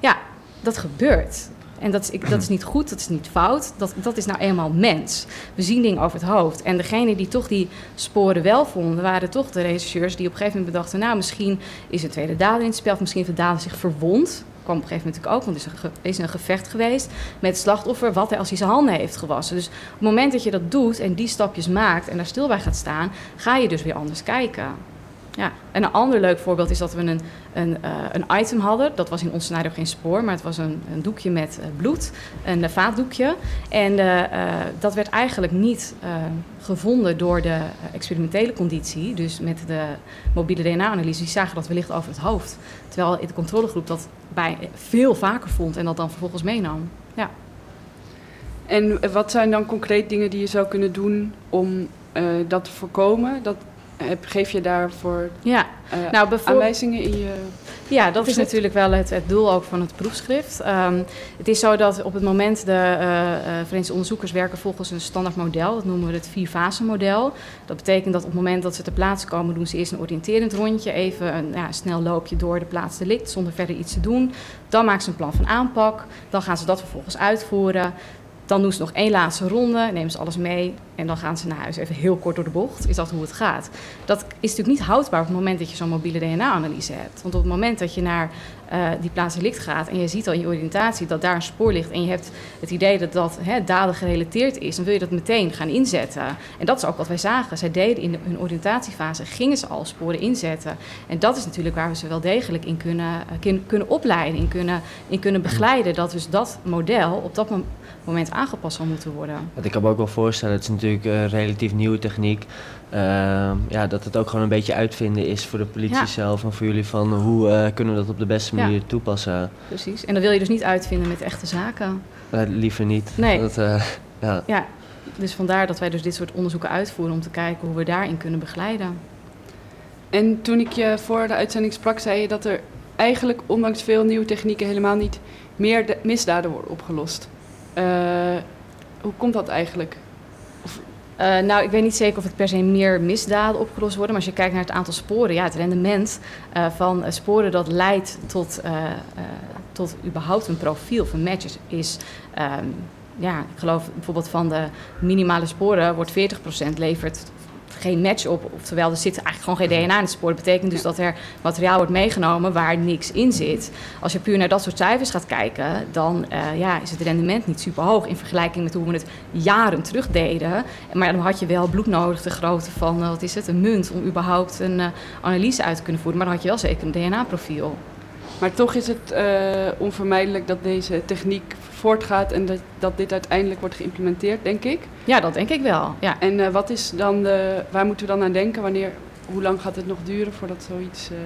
Ja, dat gebeurt. En dat is, dat is niet goed, dat is niet fout. Dat, dat is nou eenmaal mens. We zien dingen over het hoofd. En degene die toch die sporen wel vonden, waren toch de rechercheurs die op een gegeven moment bedachten: nou, misschien is een tweede dader in het spel, of misschien heeft de dader zich verwond. Kwam op een gegeven moment ook, want er is een, is een gevecht geweest met het slachtoffer, wat hij als hij zijn handen heeft gewassen. Dus op het moment dat je dat doet en die stapjes maakt en daar stil bij gaat staan, ga je dus weer anders kijken. Ja, en een ander leuk voorbeeld is dat we een, een, eh, een item hadden. Dat was in ons scenario geen spoor, maar het was een, een doekje met eh, bloed, een vaatdoekje. En eh, dat werd eigenlijk niet gevonden door de experimentele conditie, dus met de mobiele DNA-analyse. Die zagen dat wellicht over het hoofd. Terwijl de controlegroep dat bij veel vaker vond en dat dan vervolgens meenam. Ja. En wat zijn dan concreet dingen die je zou kunnen doen om dat te voorkomen? Dat, heb, geef je daarvoor Ja, eh, nou aanwijzingen in je... Ja, dat is natuurlijk wel het, het doel ook van het proefschrift. Ehm, het is zo dat op het moment de eh, Verenigde onderzoekers werken volgens een standaard model. Dat noemen we het vier-fase model. Dat betekent dat op het moment dat ze ter plaatse komen, doen ze eerst een oriënterend rondje. Even een ja, snel loopje door de plaats delict zonder verder iets te doen. Dan maken ze een plan van aanpak. Dan gaan ze dat vervolgens uitvoeren. Dan doen ze nog één laatste ronde, nemen ze alles mee en dan gaan ze naar huis. Even heel kort door de bocht, is dat hoe het gaat. Dat is natuurlijk niet houdbaar op het moment dat je zo'n mobiele DNA-analyse hebt. Want op het moment dat je naar eh, die plaats delict gaat en je ziet al in je oriëntatie dat daar een spoor ligt en je hebt het idee dat dat hè, daden gerelateerd is, dan wil je dat meteen gaan inzetten. En dat is ook wat wij zagen. Zij deden in hun oriëntatiefase, gingen ze al sporen inzetten. En dat is natuurlijk waar we ze wel degelijk in kunnen, eh, kunnen opleiden, in kunnen, in kunnen begeleiden. Dat dus dat model op dat mom- moment aangepast zal moeten worden. Want ik kan me ook wel voorstellen, het is natuurlijk een relatief nieuwe techniek. Ehm, ja, dat het ook gewoon een beetje uitvinden is voor de politie Ja. zelf en voor jullie van hoe eh, kunnen we dat op de beste Ja. manier toepassen. Precies. En dat wil je dus niet uitvinden met echte zaken. Eh, liever niet. Nee. Dat, eh, ja. Ja, dus vandaar dat wij dus dit soort onderzoeken uitvoeren om te kijken hoe we daarin kunnen begeleiden. En toen ik je voor de uitzending sprak, zei je dat er eigenlijk, ondanks veel nieuwe technieken, helemaal niet meer de misdaden worden opgelost. Eh, hoe komt dat eigenlijk? Eh, nou, ik weet niet zeker of het per se meer misdaden opgelost worden. Maar als je kijkt naar het aantal sporen, ja, het rendement eh, van sporen dat leidt tot, tot überhaupt een profiel van matches is. ehm, ja, ik geloof bijvoorbeeld van de minimale sporen wordt 40% levert geen match op. Oftewel, er zit eigenlijk gewoon geen DNA in het spoor. Dat betekent dus dat er materiaal wordt meegenomen waar niks in zit. Als je puur naar dat soort cijfers gaat kijken, dan eh, ja, is het rendement niet super hoog in vergelijking met hoe we het jaren terug deden. Maar dan had je wel bloed nodig, de grootte van, eh, wat is het, een munt, om überhaupt een eh, analyse uit te kunnen voeren. Maar dan had je wel zeker een DNA-profiel. Maar toch is het eh, onvermijdelijk dat deze techniek voortgaat en dat, dat dit uiteindelijk wordt geïmplementeerd, denk ik. Ja, dat denk ik wel. Ja. En eh, wat is dan de, waar moeten we dan aan denken? Wanneer, hoe lang gaat het nog duren voordat zoiets... eh,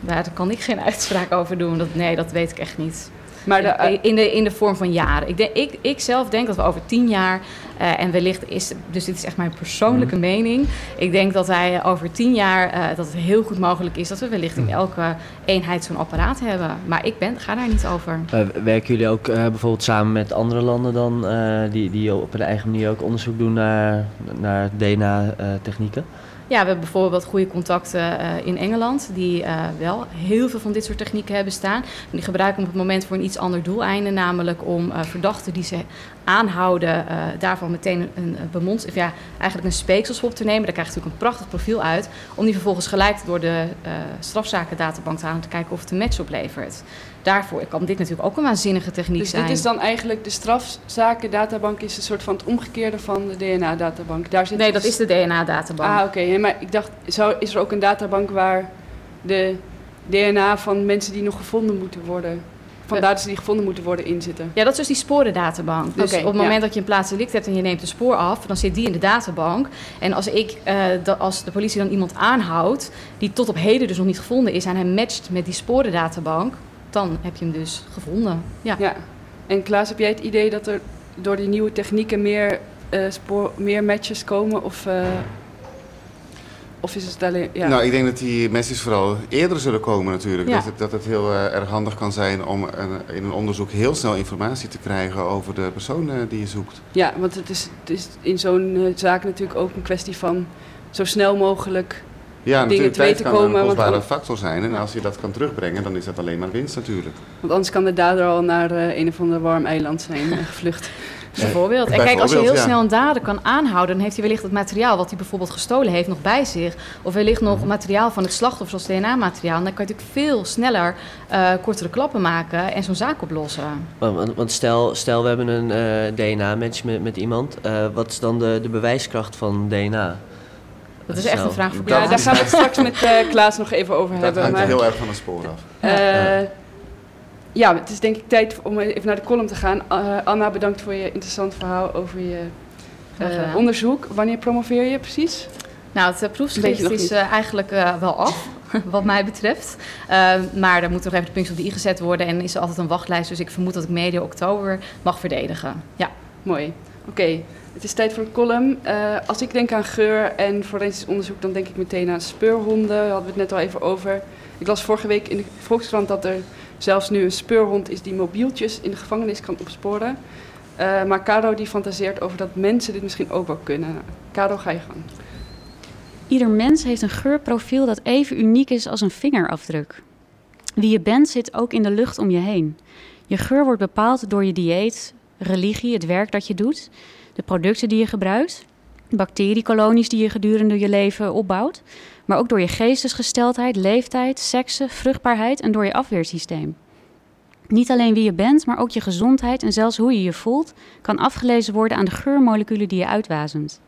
Daar kan ik geen uitspraak over doen. Dat, nee, dat weet ik echt niet. Maar de, in, de, in de vorm van jaren. Ik, denk, ik, ik zelf denk dat we over tien jaar, eh, en wellicht is, dus dit is echt mijn persoonlijke mening. Ik denk dat wij over tien jaar, eh, dat het heel goed mogelijk is dat we wellicht in elke eenheid zo'n apparaat hebben. Maar ik ben, ga daar niet over. Eh, werken jullie ook eh, bijvoorbeeld samen met andere landen dan, eh, die, die op een eigen manier ook onderzoek doen naar, naar DNA-technieken? Ja, we hebben bijvoorbeeld goede contacten eh, in Engeland, die eh, wel heel veel van dit soort technieken hebben staan. En die gebruiken op het moment voor een iets ander doeleinde, namelijk om eh, verdachten die ze aanhouden, eh, daarvan meteen een, een bemond, of ja, eigenlijk een speekselswap te nemen. Daar krijg je natuurlijk een prachtig profiel uit, om die vervolgens gelijk door de eh strafzakendatabank te halen, te kijken of het een match oplevert. Daarvoor kan dit natuurlijk ook een waanzinnige techniek dus zijn. dit is dan eigenlijk de strafzakendatabank is een soort van het omgekeerde van de DNA-databank. Daar zit Nee, dat is de DNA-databank. Ah, oké. Maar ik dacht, zou, is er ook een databank waar de DNA van mensen die nog gevonden moeten worden, van Eh. daders die gevonden moeten worden, in zitten? Ja, dat is dus die sporendatabank. Dus op het ja. moment dat je een plaatsdelict hebt en je neemt een spoor af, dan zit die in de databank. En als, ik, eh, da- als de politie dan iemand aanhoudt, die tot op heden dus nog niet gevonden is, en hij matcht met die sporendatabank, dan heb je hem dus gevonden. Ja. Ja. En Klaas, heb jij het idee dat er door die nieuwe technieken meer, eh, spoor, meer matches komen? Of, eh, of is het alleen... Ja. Nou, ik denk dat die matches vooral eerder zullen komen natuurlijk. Ja. Dat, het, dat het heel eh, erg handig kan zijn om een- in een onderzoek heel snel informatie te krijgen over de persoon eh, die je zoekt. Ja, want het is, het is in zo'n eh, zaak natuurlijk ook een kwestie van zo snel mogelijk Ja, natuurlijk, te weten kan komen, een want kostbare factor zijn. En als je dat kan terugbrengen, dan is dat alleen maar winst natuurlijk. Want anders kan de dader al naar eh, een of ander warm eiland zijn eh, gevlucht. Bijvoorbeeld. En kijk, als je heel ja. snel een dader kan aanhouden, dan heeft hij wellicht het materiaal wat hij bijvoorbeeld gestolen heeft nog bij zich. Of wellicht nog materiaal van het slachtoffer, zoals DNA-materiaal. En dan kan je natuurlijk veel sneller eh, kortere klappen maken en zo'n zaak oplossen. Want, want- want stel, stel we hebben een eh, DNA-match met, met iemand. eh, wat is dan de, de bewijskracht van DNA? Dat is echt een vraag voor Dat Ja, daar Klaas. gaan we het straks met eh, Klaas nog even over Dat hebben. hangt Maar, heel erg van het spoor af. eh, ja, het is denk ik tijd om even naar de column te gaan. Eh, Anna, bedankt voor je interessant verhaal over je eh, onderzoek. Wanneer promoveer je precies? Nou, het eh, proefschrift is eigenlijk wel af, wat mij betreft. Eh, maar er moet nog even de puntjes op de i gezet worden en is er altijd een wachtlijst. Dus ik vermoed dat ik medio oktober mag verdedigen. Ja. Mooi. Oké, het is tijd voor een column. Als ik denk aan geur en forensisch onderzoek, dan denk ik meteen aan speurhonden. Daar hadden we het net al even over. Ik las vorige week in de Volkskrant dat er zelfs nu een speurhond is die mobieltjes in de gevangenis kan opsporen. Eh, maar Caro die fantaseert over dat mensen dit misschien ook wel kunnen. Caro, ga je gang. Ieder mens heeft een geurprofiel dat even uniek is als een vingerafdruk. Wie je bent zit ook in de lucht om je heen. Je geur wordt bepaald door je dieet, religie, het werk dat je doet, de producten die je gebruikt, bacteriekolonies die je gedurende je leven opbouwt, maar ook door je geestesgesteldheid, leeftijd, seksen, vruchtbaarheid en door je afweersysteem. Niet alleen wie je bent, maar ook je gezondheid en zelfs hoe je je voelt, kan afgelezen worden aan de geurmoleculen die je uitwasemt.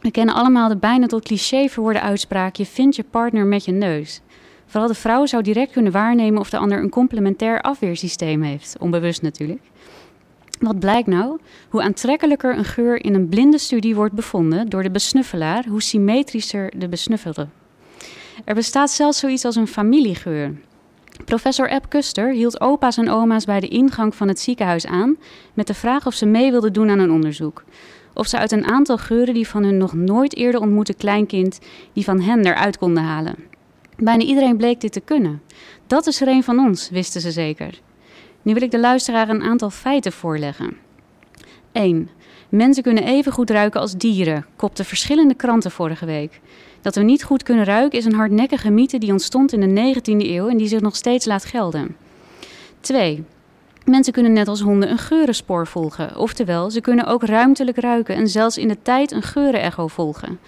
We kennen allemaal de bijna tot cliché verwoorde uitspraak: je vindt je partner met je neus. Vooral de vrouw zou direct kunnen waarnemen of de ander een complementair afweersysteem heeft, onbewust natuurlijk. Wat blijkt nou? Hoe aantrekkelijker een geur in een blinde studie wordt bevonden door de besnuffelaar, hoe symmetrischer de besnuffelde. Er bestaat zelfs zoiets als een familiegeur. Professor Eb Kuster hield opa's en oma's bij de ingang van het ziekenhuis aan met de vraag of ze mee wilden doen aan een onderzoek of ze uit een aantal geuren die van hun nog nooit eerder ontmoette kleinkind, die van hen eruit konden halen. Bijna iedereen bleek dit te kunnen. Dat is er een van ons, wisten ze zeker. Nu wil ik de luisteraar een aantal feiten voorleggen. 1. Mensen kunnen even goed ruiken als dieren, kopten verschillende kranten vorige week. Dat we niet goed kunnen ruiken is een hardnekkige mythe die ontstond in de 19e eeuw en die zich nog steeds laat gelden. 2. Mensen kunnen net als honden een geurenspoor volgen. Oftewel, ze kunnen ook ruimtelijk ruiken en zelfs in de tijd een geurenecho volgen.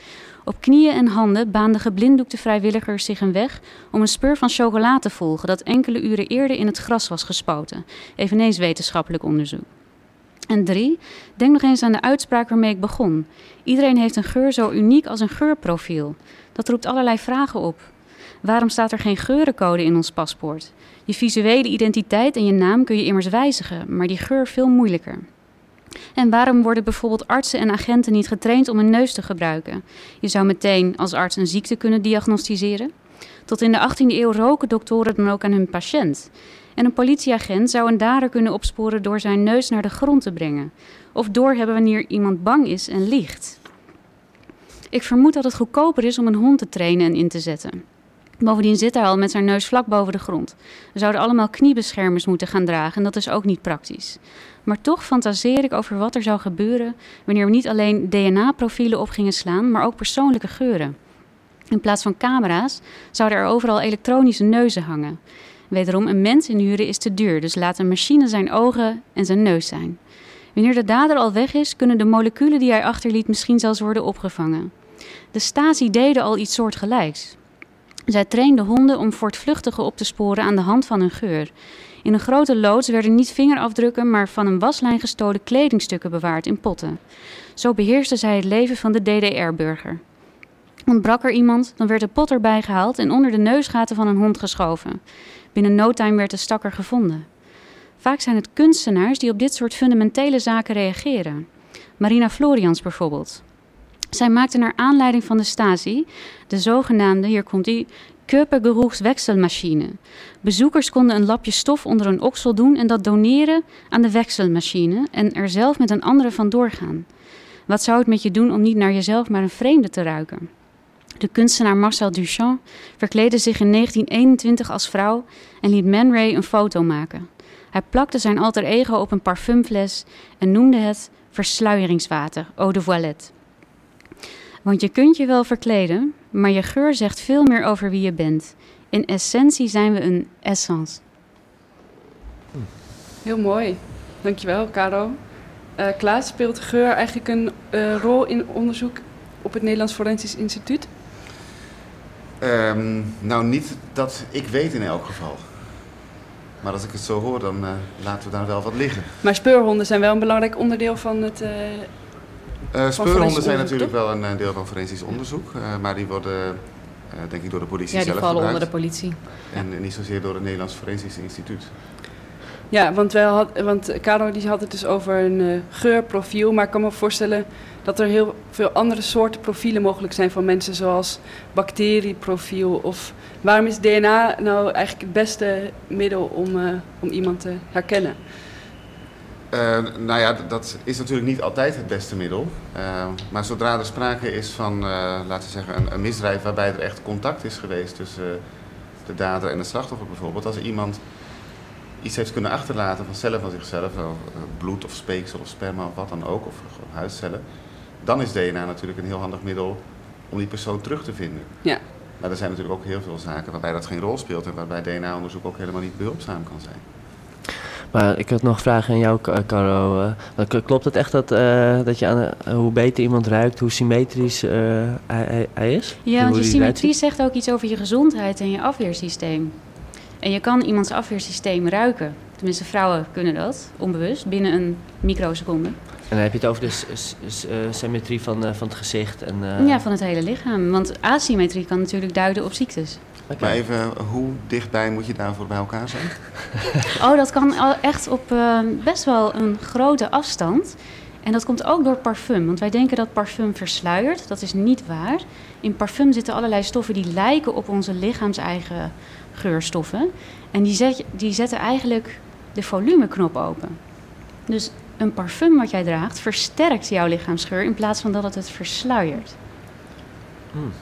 Op knieën en handen baanden geblinddoekte vrijwilligers zich een weg om een speur van chocola te volgen dat enkele uren eerder in het gras was gespoten. Eveneens wetenschappelijk onderzoek. En drie, denk nog eens aan de uitspraak waarmee ik begon. Iedereen heeft een geur zo uniek als een geurprofiel. Dat roept allerlei vragen op. Waarom staat er geen geurencode in ons paspoort? Je visuele identiteit en je naam kun je immers wijzigen, maar die geur veel moeilijker. En waarom worden bijvoorbeeld artsen en agenten niet getraind om een neus te gebruiken? Je zou meteen als arts een ziekte kunnen diagnosticeren. Tot in de 18e eeuw roken doktoren dan ook aan hun patiënt. En een politieagent zou een dader kunnen opsporen door zijn neus naar de grond te brengen. Of doorhebben wanneer iemand bang is en liegt. Ik vermoed dat het goedkoper is om een hond te trainen en in te zetten. Bovendien zit hij al met zijn neus vlak boven de grond. We zouden allemaal kniebeschermers moeten gaan dragen en dat is ook niet praktisch. Maar toch fantaseer ik over wat er zou gebeuren wanneer we niet alleen DNA-profielen op gingen slaan, maar ook persoonlijke geuren. In plaats van camera's zouden er overal elektronische neuzen hangen. Wederom, een mens inhuren is te duur, dus laat een machine zijn ogen en zijn neus zijn. Wanneer de dader al weg is, kunnen de moleculen die hij achterliet misschien zelfs worden opgevangen. De Stasi deden al iets soortgelijks. Zij trainden honden om voortvluchtigen op te sporen aan de hand van hun geur. In een grote loods werden niet vingerafdrukken, maar van een waslijn gestolen kledingstukken bewaard in potten. Zo beheersten zij het leven van de DDR-burger. Ontbrak er iemand, dan werd de pot erbij gehaald en onder de neusgaten van een hond geschoven. Binnen no time werd de stakker gevonden. Vaak zijn het kunstenaars die op dit soort fundamentele zaken reageren. Marina Florians bijvoorbeeld. Zij maakte naar aanleiding van de Stasi de zogenaamde, hier komt die, Körpergeruchswechselmachine. Bezoekers konden een lapje stof onder een oksel doen en dat doneren aan de wechselmachine en er zelf met een andere van doorgaan. Wat zou het met je doen om niet naar jezelf, maar een vreemde te ruiken? De kunstenaar Marcel Duchamp verkleedde zich in 1921 als vrouw en liet Man Ray een foto maken. Hij plakte zijn alter ego op een parfumfles en noemde het versluieringswater, eau de voilette. Want je kunt je wel verkleden, maar je geur zegt veel meer over wie je bent. In essentie zijn we een essence. Heel mooi. Dankjewel, Caro. Uh, Klaas, speelt geur eigenlijk een uh, rol in onderzoek op het Nederlands Forensisch Instituut? Um, nou, niet dat ik weet in elk geval. Maar als ik het zo hoor, dan uh, laten we daar wel wat liggen. Maar speurhonden zijn wel een belangrijk onderdeel van het. Uh, speurhonden zijn natuurlijk wel een, deel van forensisch onderzoek, uh, maar die worden denk ik door de politie zelf zelf Ja, die vallen gebruikt. onder de politie. En niet zozeer door het Nederlands Forensisch Instituut. Ja, want, wij had, want Caro die had het dus over een geurprofiel. Maar ik kan me voorstellen dat er heel veel andere soorten profielen mogelijk zijn van mensen, zoals bacterieprofiel. Of waarom is DNA nou eigenlijk het beste middel om, om iemand te herkennen? Uh, nou ja, dat is natuurlijk niet altijd het beste middel. maar zodra er sprake is van, laten we zeggen, een, een, misdrijf waarbij er echt contact is geweest tussen de dader en het slachtoffer bijvoorbeeld. Als er iemand iets heeft kunnen achterlaten van cellen van zichzelf, bloed of speeksel of sperma of wat dan ook, of huidcellen, dan is DNA natuurlijk een heel handig middel om die persoon terug te vinden. Ja. Maar er zijn natuurlijk ook heel veel zaken waarbij dat geen rol speelt en waarbij DNA-onderzoek ook helemaal niet behulpzaam kan zijn. Maar ik had nog vragen aan jou, Caro. Uh, klopt het echt dat, uh, dat je aan, hoe beter iemand ruikt, hoe symmetrisch hij, hij, hij, is? Ja, want je symmetrie zegt ook iets over je gezondheid en je afweersysteem. En je kan iemands afweersysteem ruiken. Tenminste, vrouwen kunnen dat, onbewust, binnen een microseconde. En dan heb je het over de symmetrie van, van het gezicht? En, uh... Ja, van het hele lichaam. Want asymmetrie kan natuurlijk duiden op ziektes. Okay. Maar even, hoe dichtbij moet je daarvoor bij elkaar zijn? oh, dat kan echt op uh, best wel een grote afstand. En dat komt ook door parfum. Want wij denken dat parfum versluiert. Dat is niet waar. In parfum zitten allerlei stoffen die lijken op onze lichaams-eigen geurstoffen. En die, zet, die zetten eigenlijk de volumeknop open. Dus een parfum wat jij draagt versterkt jouw lichaamsgeur in plaats van dat het het versluiert. Hmm.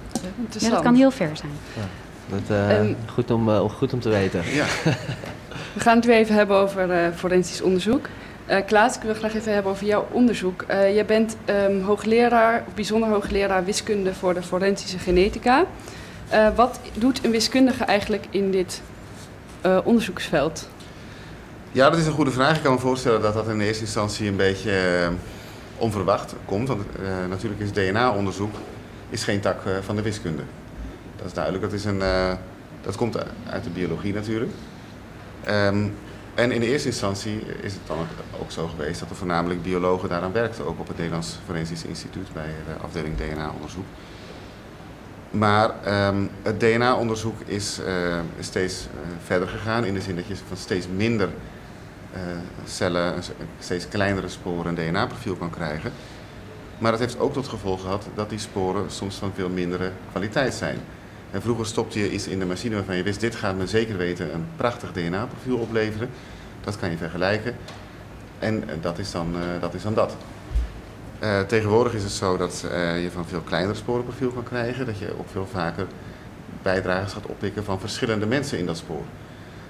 Ja, dat kan heel ver zijn. Ja, dat, uh, um, goed, om, uh, goed om te weten. Ja. We gaan het weer even hebben over uh, forensisch onderzoek. Uh, Klaas, ik wil graag even hebben over jouw onderzoek. Uh, jij bent um, hoogleraar, of bijzonder hoogleraar wiskunde voor de forensische genetica. Uh, wat doet een wiskundige eigenlijk in dit onderzoeksveld? Ja, dat is een goede vraag. Ik kan me voorstellen dat dat in eerste instantie een beetje onverwacht komt. Want natuurlijk is DNA-onderzoek is geen tak van de wiskunde. Dat is duidelijk. Dat, is een, dat komt uit de biologie natuurlijk. Um, en in de eerste instantie is het dan ook zo geweest dat er voornamelijk biologen daaraan werkten, ook op het Nederlands Forensisch Instituut bij de afdeling DNA-onderzoek. Maar um, het DNA-onderzoek is uh, steeds uh, verder gegaan in de zin dat je van steeds minder cellen, steeds kleinere sporen een DNA-profiel kan krijgen. Maar dat heeft ook tot gevolg gehad dat die sporen soms van veel mindere kwaliteit zijn. En vroeger stopte je iets in de machine waarvan je wist, dit gaat me zeker weten een prachtig DNA-profiel opleveren. Dat kan je vergelijken. En dat is dan dat. Is dan dat. Tegenwoordig is het zo dat uh, je van veel kleiner sporenprofiel kan krijgen. Dat je ook veel vaker bijdragers gaat oppikken van verschillende mensen in dat spoor.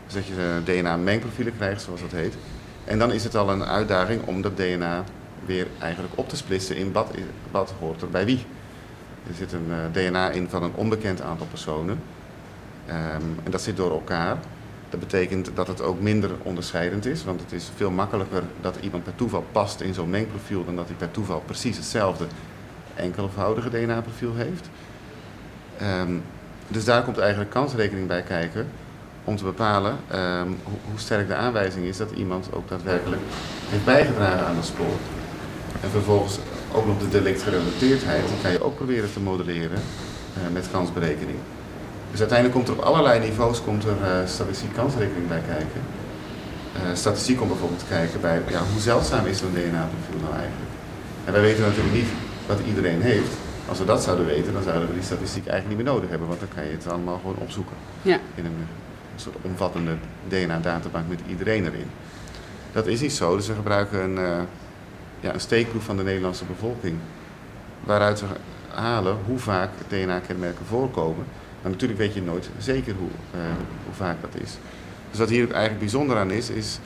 Dus dat je DNA-mengprofielen krijgt, zoals dat heet. En dan is het al een uitdaging om dat DNA weer eigenlijk op te splitsen in wat, wat hoort er bij wie. Er zit een uh, DNA in van een onbekend aantal personen. Um, en dat zit door elkaar. Dat betekent dat het ook minder onderscheidend is, want het is veel makkelijker dat iemand per toeval past in zo'n mengprofiel dan dat hij per toeval precies hetzelfde enkelvoudige DNA-profiel heeft. Um, dus daar komt eigenlijk kansrekening bij kijken om te bepalen hoe, hoe, sterk de aanwijzing is dat iemand ook daadwerkelijk heeft bijgedragen aan het spoor. En vervolgens ook nog de delictgerelateerdheid, die kan je ook proberen te modelleren uh, met kansberekening. Dus uiteindelijk komt er op allerlei niveaus komt er uh, statistiek kansrekening bij kijken. Uh, statistiek komt bijvoorbeeld kijken bij ja, hoe zeldzaam is zo'n DNA-profiel nou eigenlijk. En wij weten natuurlijk niet wat iedereen heeft. Als we dat zouden weten, dan zouden we die statistiek eigenlijk niet meer nodig hebben, want dan kan je het allemaal gewoon opzoeken. Ja. In een, een soort omvattende DNA-databank met iedereen erin. Dat is niet zo, dus we gebruiken een, uh, een steekproef van de Nederlandse bevolking. Waaruit we halen hoe vaak DNA-kenmerken voorkomen. Maar natuurlijk weet je nooit zeker hoe, uh, hoe vaak dat is. Dus wat hier ook eigenlijk bijzonder aan is, is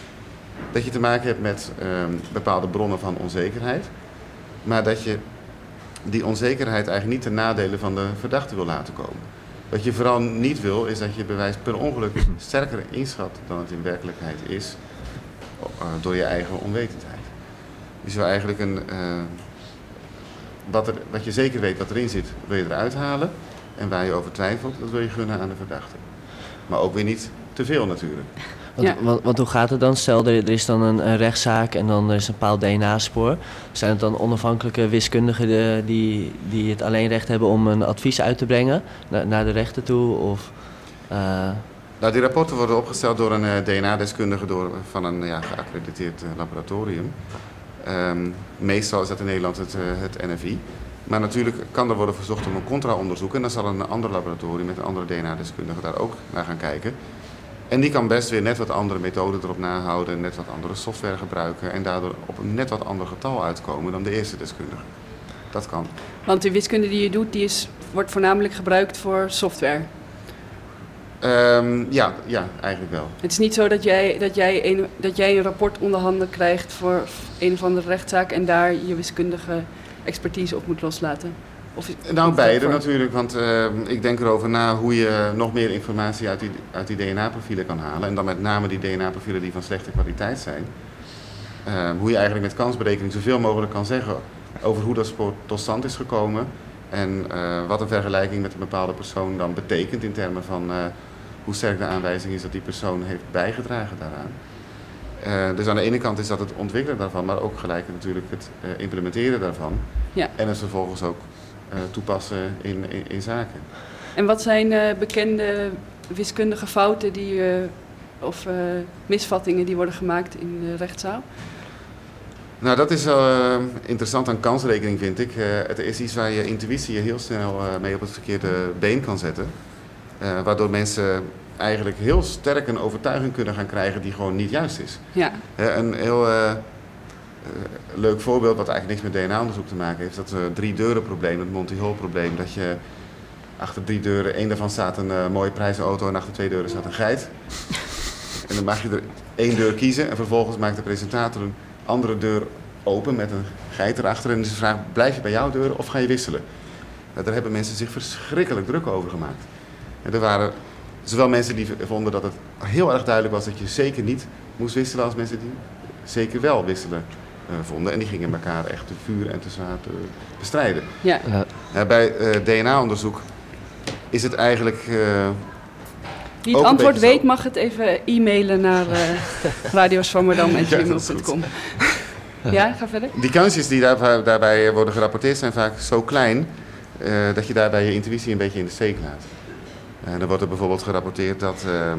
dat je te maken hebt met um, bepaalde bronnen van onzekerheid. Maar dat je die onzekerheid eigenlijk niet ten nadele van de verdachte wil laten komen. Wat je vooral niet wil, is dat je bewijs per ongeluk sterker inschat dan het in werkelijkheid is, uh, door je eigen onwetendheid. Je zou eigenlijk een, uh, wat, er, wat je zeker weet wat erin zit, wil je eruit halen. En waar je over twijfelt, dat wil je gunnen aan de verdachte. Maar ook weer niet te veel natuurlijk. Want, Ja. want, want hoe gaat het dan? Stel, er, er is dan een, een rechtszaak en dan er is een bepaald DNA-spoor. Zijn het dan onafhankelijke wiskundigen de- die, die het alleen recht hebben om een advies uit te brengen na- naar de rechter toe? Of, eh, Nou, die rapporten worden opgesteld door een eh, DNA-deskundige door, van een ja, geaccrediteerd eh, laboratorium. Ehm, meestal is dat in Nederland het, eh, het NFI. Maar natuurlijk kan er worden verzocht om een contra-onderzoek. En dan zal een ander laboratorium met een andere DNA-deskundige daar ook naar gaan kijken. En die kan best weer net wat andere methoden erop nahouden, net wat andere software gebruiken. En daardoor op een net wat ander getal uitkomen dan de eerste deskundige. Dat kan. Want de wiskunde die je doet, die is, wordt voornamelijk gebruikt voor software. Ehm, ja, ja, eigenlijk wel. Het is niet zo dat jij, dat, jij een, dat jij een rapport onder handen krijgt voor een of andere rechtszaak en daar je wiskundige expertise op moet loslaten. Of, is- Nou, beide natuurlijk, want eh, ik denk erover na hoe je nog meer informatie uit die, uit die DNA-profielen kan halen. En dan met name die DNA-profielen die van slechte kwaliteit zijn. Eh, hoe je eigenlijk met kansberekening zoveel mogelijk kan zeggen over hoe dat spoor tot stand is gekomen. En eh, wat een vergelijking met een bepaalde persoon dan betekent in termen van eh, hoe sterk de aanwijzing is dat die persoon heeft bijgedragen daaraan. Eh, dus aan de ene kant is dat het ontwikkelen daarvan, maar ook gelijk natuurlijk het eh, implementeren daarvan. Ja. En het vervolgens ook eh, toepassen in, in, in zaken. En wat zijn bekende wiskundige fouten die, of misvattingen die worden gemaakt in de rechtszaal? Nou, dat is wel eh, interessant aan kansrekening, vind ik. Het is iets waar je intuïtie je heel snel mee op het verkeerde been kan zetten. Eh, waardoor mensen eigenlijk heel sterk een overtuiging kunnen gaan krijgen die gewoon niet juist is. Ja, een heel eh, eh, leuk voorbeeld, wat eigenlijk niks met DNA-onderzoek te maken heeft, dat drie deuren probleem, het Monty Hall probleem. Dat je achter drie deuren, één daarvan staat een mooie prijzenauto en achter twee deuren staat een geit. en dan mag je er één deur kiezen en vervolgens maakt de presentator een andere deur open met een geit erachter. En ze vraagt, blijf je bij jouw deur of ga je wisselen? Nou, daar hebben mensen zich verschrikkelijk druk over gemaakt. En er waren zowel mensen die vonden dat het heel erg duidelijk was dat je zeker niet moest wisselen als mensen die zeker wel wisselen uh, vonden. En die gingen elkaar echt te vuur en te zwaar te bestrijden. ja. Ja. Uh, bij uh, DNA-onderzoek is het eigenlijk... Wie het antwoord zo. weet mag het even e-mailen naar radioswammerdam.gmail.com. Ja, ga verder. Die kansjes die daar, daarbij worden gerapporteerd zijn vaak zo klein... dat je daarbij je intuïtie een beetje in de steek laat. En dan wordt er bijvoorbeeld gerapporteerd dat uh,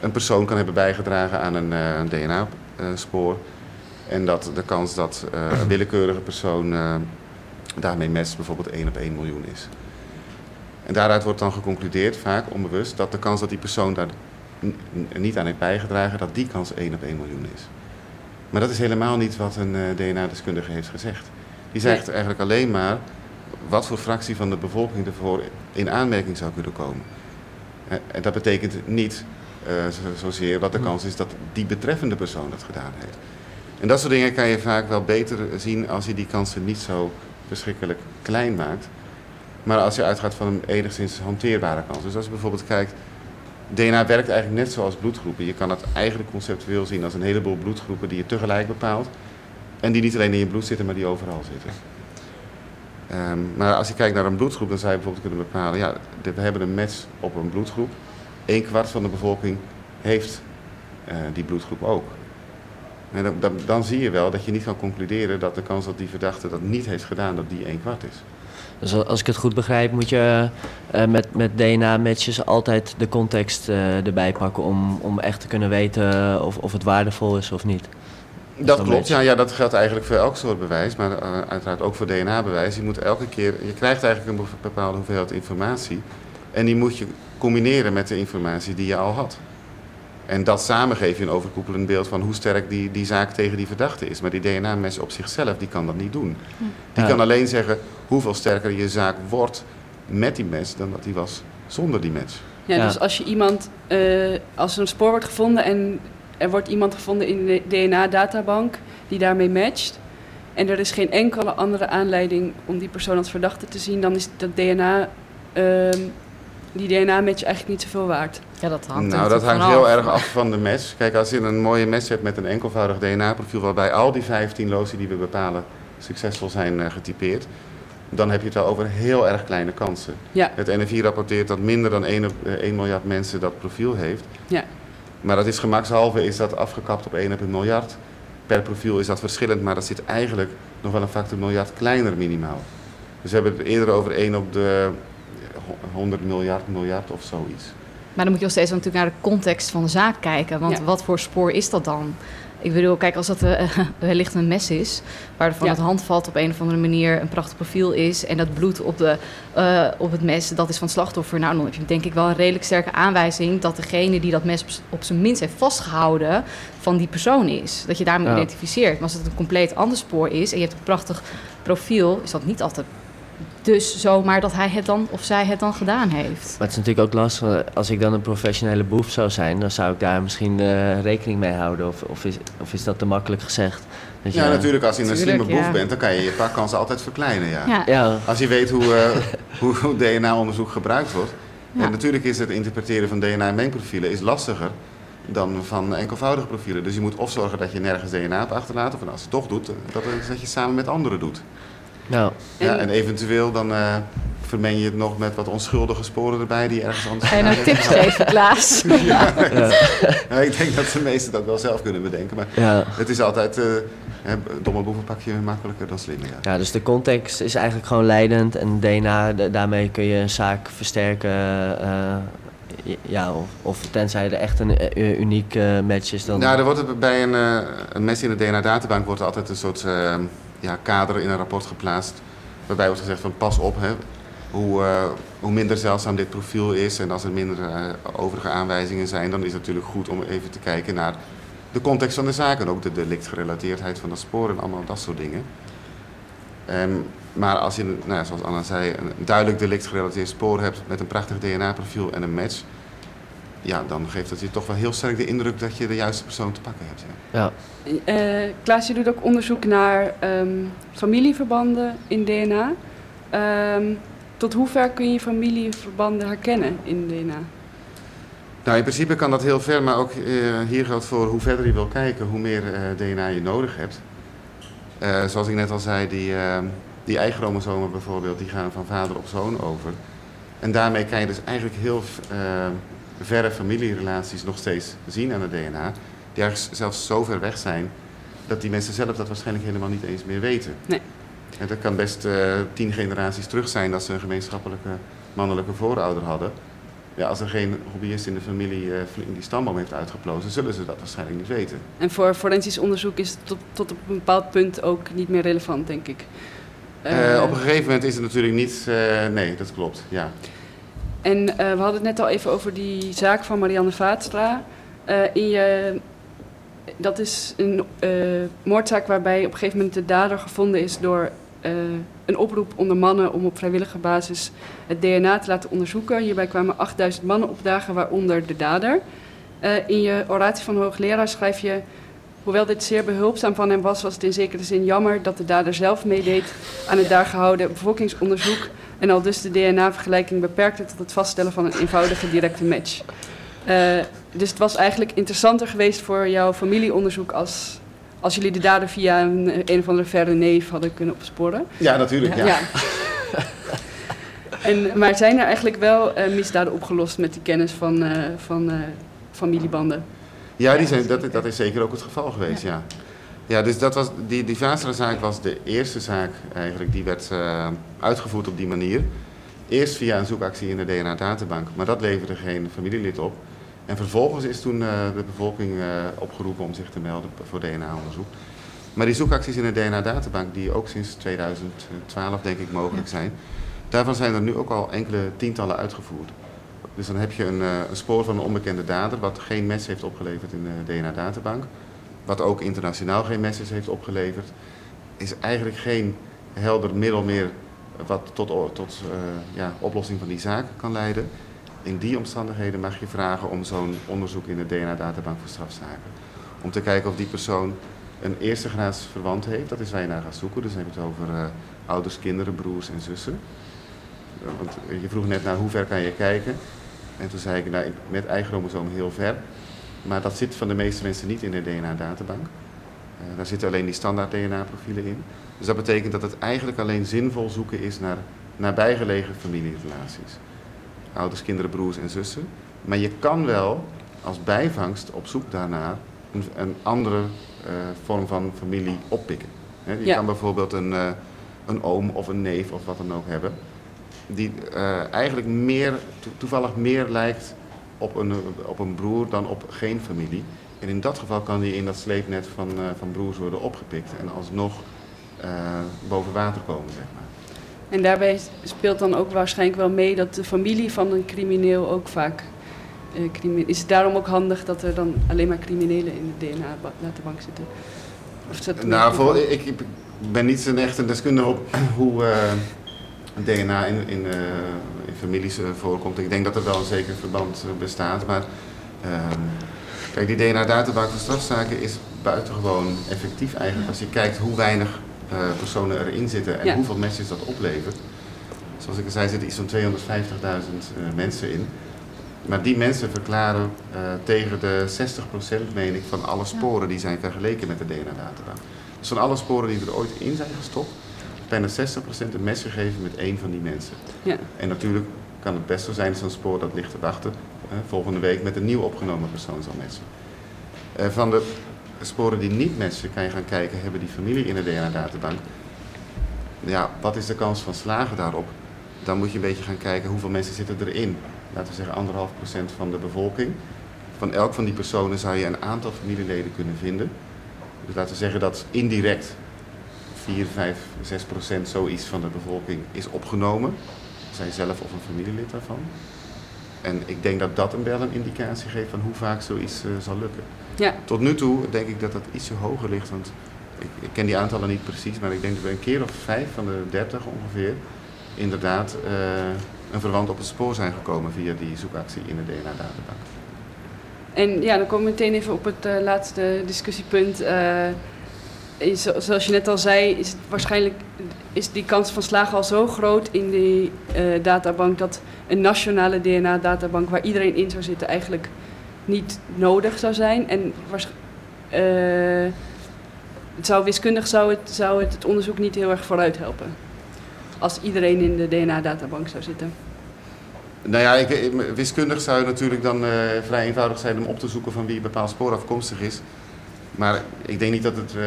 een persoon kan hebben bijgedragen aan een, een DNA-spoor. En dat de kans dat een willekeurige persoon daarmee matcht bijvoorbeeld 1 op 1 miljoen is. En daaruit wordt dan geconcludeerd, vaak onbewust, dat de kans dat die persoon daar niet aan heeft bijgedragen, dat die kans 1 op 1 miljoen is. Maar dat is helemaal niet wat een DNA-deskundige heeft gezegd. Die zegt eigenlijk alleen maar wat voor fractie van de bevolking ervoor in aanmerking zou kunnen komen. En dat betekent niet zo, zozeer wat de kans is dat die betreffende persoon dat gedaan heeft. En dat soort dingen kan je vaak wel beter zien als je die kansen niet zo verschrikkelijk klein maakt. Maar als je uitgaat van een enigszins hanteerbare kans. Dus als je bijvoorbeeld kijkt, DNA werkt eigenlijk net zoals bloedgroepen. Je kan het eigenlijk conceptueel zien als een heleboel bloedgroepen die je tegelijk bepaalt. En die niet alleen in je bloed zitten, maar die overal zitten. Um, maar als je kijkt naar een bloedgroep, dan zou je bijvoorbeeld kunnen bepalen, ja, we hebben een match op een bloedgroep. Een kwart van de bevolking heeft uh, die bloedgroep ook. En dan, dan, dan, zie je wel dat je niet kan concluderen dat de kans dat die verdachte dat niet heeft gedaan, dat die een kwart is. Dus als ik het goed begrijp, moet je uh, met, met DNA-matches altijd de context uh, erbij pakken om, om echt te kunnen weten of, of het waardevol is of niet. Dat klopt, ja, ja, dat geldt eigenlijk voor elk soort bewijs, maar uh, uiteraard ook voor DNA-bewijs. Je moet elke keer, je krijgt eigenlijk een bepaalde hoeveelheid informatie en die moet je combineren met de informatie die je al had. En dat samen geef je een overkoepelend beeld van hoe sterk die, die zaak tegen die verdachte is. Maar die DNA-match op zichzelf, die kan dat niet doen. Die Ja. kan alleen zeggen hoeveel sterker je zaak wordt met die match dan dat die was zonder die match. Ja, Ja. dus als je iemand, eh, als er een spoor wordt gevonden en er wordt iemand gevonden in de DNA-databank die daarmee matcht, en er is geen enkele andere aanleiding om die persoon als verdachte te zien, dan is dat DNA, ehm, die DNA-match eigenlijk niet zoveel waard. Ja, dat hangt Nou, dat hangt heel erg af van de match. Kijk, als je een mooie match hebt met een enkelvoudig DNA-profiel, waarbij al die 15 lozen die we bepalen succesvol zijn uh, getypeerd, dan heb je het wel over heel erg kleine kansen. Ja. Het NFI rapporteert dat minder dan 1 op 1 eh, miljard mensen dat profiel heeft. Ja. Maar dat is gemakshalve is dat afgekapt op 1 op een miljard. Per profiel is dat verschillend, maar dat zit eigenlijk nog wel een factor miljard kleiner minimaal. Dus we hebben het eerder over 1 op de 100 miljard, miljard of zoiets. Maar dan moet je nog steeds natuurlijk naar de context van de zaak kijken. Want Ja. wat voor spoor is dat dan? Ik bedoel, kijk, als dat eh, wellicht een mes is, waarvan Ja. het handvat op een of andere manier een prachtig profiel is en dat bloed op, de, eh, op het mes, dat is van het slachtoffer. Nou, dan heb je denk ik wel een redelijk sterke aanwijzing dat degene die dat mes op zijn minst heeft vastgehouden van die persoon is. Dat je daarmee Ja. identificeert. Maar als het een compleet ander spoor is en je hebt een prachtig profiel, is dat niet altijd dus zomaar dat hij het dan of zij het dan gedaan heeft. Maar het is natuurlijk ook lastig. Als ik dan een professionele boef zou zijn, dan zou ik daar misschien eh, rekening mee houden. Of, of, is, of is dat te makkelijk gezegd? Dat Ja, je- natuurlijk, als je een slimme boef ja. bent, dan kan je je pakkans altijd verkleinen. Ja. Ja. Ja, Als je weet hoe, eh, hoe, hoe DNA-onderzoek gebruikt wordt. Ja. En natuurlijk is het interpreteren van DNA in mengprofielen is lastiger dan van enkelvoudige profielen. Dus je moet of zorgen dat je nergens DNA hebt achterlaten, of als je het toch doet, dat, dat je het samen met anderen doet. Nou, Ja, En- en eventueel dan eh, vermeng je het nog met wat onschuldige sporen erbij die ergens anders Ga je nou vandaan tips geven, Klaas? ja. Ja, ik denk dat de meesten dat wel zelf kunnen bedenken. Maar ja. het is altijd, eh, hè, domme boeven pak je makkelijker dan slimme. Ja. ja, dus de context is eigenlijk gewoon leidend. En DNA, da- daarmee kun je een zaak versterken. eh, ja, of, of tenzij er echt een eh, uniek eh, match is. Dan, Nou, er wordt bij een, een mes in de DNA-databank wordt er altijd een soort ja, kader in een rapport geplaatst. Waarbij wordt gezegd van pas op, hè, hoe, eh, hoe minder zeldzaam dit profiel is. En als er minder eh, overige aanwijzingen zijn, dan is het natuurlijk goed om even te kijken naar de context van de zaak. En ook de delictgerelateerdheid van dat spoor en allemaal dat soort dingen. Ehm, maar als je, nou zoals Anna zei, een duidelijk delictgerelateerd spoor hebt met een prachtig DNA-profiel en een match. Ja, dan geeft het je toch wel heel sterk de indruk dat je de juiste persoon te pakken hebt. Ja. ja. Eh Klaas, je doet ook onderzoek naar ehm, familieverbanden in DNA. Ehm, tot hoever kun je familieverbanden herkennen in DNA? Nou, in principe kan dat heel ver, maar ook eh, hier geldt voor hoe verder je wil kijken, hoe meer eh, DNA je nodig hebt. Eh, zoals ik net al zei, die, eh, die eichromosomen bijvoorbeeld, die gaan van vader op zoon over. En daarmee kan je dus eigenlijk heel verre familierelaties nog steeds zien aan het DNA. Die eigenlijk zelfs zo ver weg zijn, dat die mensen zelf dat waarschijnlijk helemaal niet eens meer weten. Nee. En dat kan best eh, tien generaties terug zijn dat ze een gemeenschappelijke mannelijke voorouder hadden. Ja, als er geen hobbyist in de familie eh, flink die stamboom heeft uitgeplozen, zullen ze dat waarschijnlijk niet weten. En voor forensisch onderzoek is het tot, tot op een bepaald punt ook niet meer relevant, denk ik. Eh, op een gegeven moment is het natuurlijk niet. nee, dat klopt. Ja. En eh, we hadden het net al even over die zaak van Marianne Vaatstra. Eh, in je, dat is een eh, moordzaak waarbij op een gegeven moment de dader gevonden is door een oproep onder mannen om op vrijwillige basis het DNA te laten onderzoeken. Hierbij kwamen 8000 mannen opdagen, waaronder de dader. In je oratie van hoogleraar schrijf je... Hoewel dit zeer behulpzaam van hem was, was het in zekere zin jammer dat de dader zelf meedeed aan het daar gehouden bevolkingsonderzoek en al dus de DNA-vergelijking beperkte tot het vaststellen van een eenvoudige directe match. Eh, dus het was eigenlijk interessanter geweest voor jouw familieonderzoek als, als jullie de dader via een, een of andere verre neef hadden kunnen opsporen. ja, natuurlijk. Ja. En, maar zijn er eigenlijk wel eh, misdaden opgelost met die kennis van, eh, van familiebanden? Ja, die zijn, dat, dat is zeker ook het geval geweest, ja. Ja, dus dat was, die, die Vastra-zaak was de eerste zaak eigenlijk die werd uitgevoerd op die manier. Eerst via een zoekactie in de DNA-databank, maar dat leverde geen familielid op. En vervolgens is toen eh, de bevolking eh, opgeroepen om zich te melden voor DNA-onderzoek. Maar die zoekacties in de DNA-databank, die ook sinds 2012 denk ik mogelijk zijn, daarvan zijn er nu ook al enkele tientallen uitgevoerd. Dus dan heb je een, eh, een spoor van een onbekende dader, wat geen mes heeft opgeleverd in de DNA-databank. Wat ook internationaal geen messes heeft opgeleverd. Is eigenlijk geen helder middel meer wat tot, tot eh, ja, oplossing van die zaak kan leiden. In die omstandigheden mag je vragen om zo'n onderzoek in de DNA-databank voor strafzaken. Om te kijken of die persoon een eerste graads verwant heeft. Dat is waar je naar gaat zoeken. Dus dan heb je het over uh, ouders, kinderen, broers en zussen. Uh, want je vroeg net naar hoe ver kan je kijken. En toen zei ik, nou, met eigen chromosoom heel ver. Maar dat zit van de meeste mensen niet in de DNA-databank. Uh, daar zitten alleen die standaard DNA-profielen in. Dus dat betekent dat het eigenlijk alleen zinvol zoeken is naar nabijgelegen familierelaties. Ouders, kinderen, broers en zussen. Maar je kan wel als bijvangst op zoek daarnaar een, een andere uh, vorm van familie oppikken. He, je ja. kan bijvoorbeeld een, uh, een oom of een neef of wat dan ook hebben, die uh, eigenlijk meer, to toevallig meer lijkt op een, op een broer dan op geen familie. En in dat geval kan die in dat sleepnet van, van broers worden opgepikt en alsnog boven water komen, zeg maar. En daarbij speelt dan ook waarschijnlijk wel mee dat de familie van een crimineel ook vaak uh, is het daarom ook handig dat er dan alleen maar criminelen in de DNA-databank zitten? Of nou, voor, ik, ik, ben niet zo'n echt een deskundige op hoe uh, DNA in, in, uh, in families voorkomt. Ik denk dat er wel een zeker verband bestaat, maar kijk, die DNA-databank van strafzaken is buitengewoon effectief eigenlijk als je kijkt hoe weinig personen erin zitten en ja. hoeveel matches dat oplevert. Zoals ik al zei, zitten iets van 250.000 mensen in. Maar die mensen verklaren uh, tegen de 60% meen ik van alle sporen die zijn vergeleken met de DNA-databank. Dus van alle sporen die er ooit in zijn gestopt, bijna 60% een mes gegeven met één van die mensen. Ja. En natuurlijk kan het best zo zijn dat zo'n spoor dat ligt te wachten volgende week met een nieuw opgenomen persoon zal messen. Uh, van de sporen die niet messen kan je gaan kijken, hebben die familie in de DNA-databank. Ja, wat is de kans van slagen daarop? Dan moet je een beetje gaan kijken hoeveel mensen zitten erin laten we zeggen anderhalf procent van de bevolking. Van elk van die personen zou je een aantal familieleden kunnen vinden. Dus laten we zeggen dat indirect 4, 5, 6 procent zoiets van de bevolking is opgenomen. Zij zelf of een familielid daarvan. En ik denk dat dat een wel een indicatie geeft van hoe vaak zoiets uh, zal lukken. Ja. Tot nu toe denk ik dat dat ietsje hoger ligt, want ik, ik, ken die aantallen niet precies, maar ik denk dat we een keer of vijf van de dertig ongeveer inderdaad uh, een verwant op het spoor zijn gekomen via die zoekactie in de DNA-databank. En ja, dan komen we meteen even op het uh, laatste discussiepunt. Is, zoals je net al zei, is het waarschijnlijk is die kans van slagen al zo groot in die databank dat een nationale DNA-databank waar iedereen in zou zitten eigenlijk niet nodig zou zijn. En het zou wiskundig zou het, zou het het onderzoek niet heel erg vooruit helpen als iedereen in de DNA-databank zou zitten? Nou ja, ik, wiskundig zou het natuurlijk dan uh, vrij eenvoudig zijn om op te zoeken van wie een bepaald spoor afkomstig is. Maar ik denk niet dat het uh,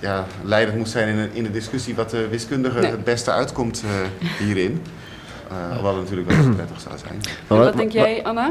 ja, leidend moet zijn in in een discussie wat de wiskundige nee. het beste uitkomt uh, hierin. Hoewel het natuurlijk wel prettig zou zijn. wat, wat denk jij, Anna?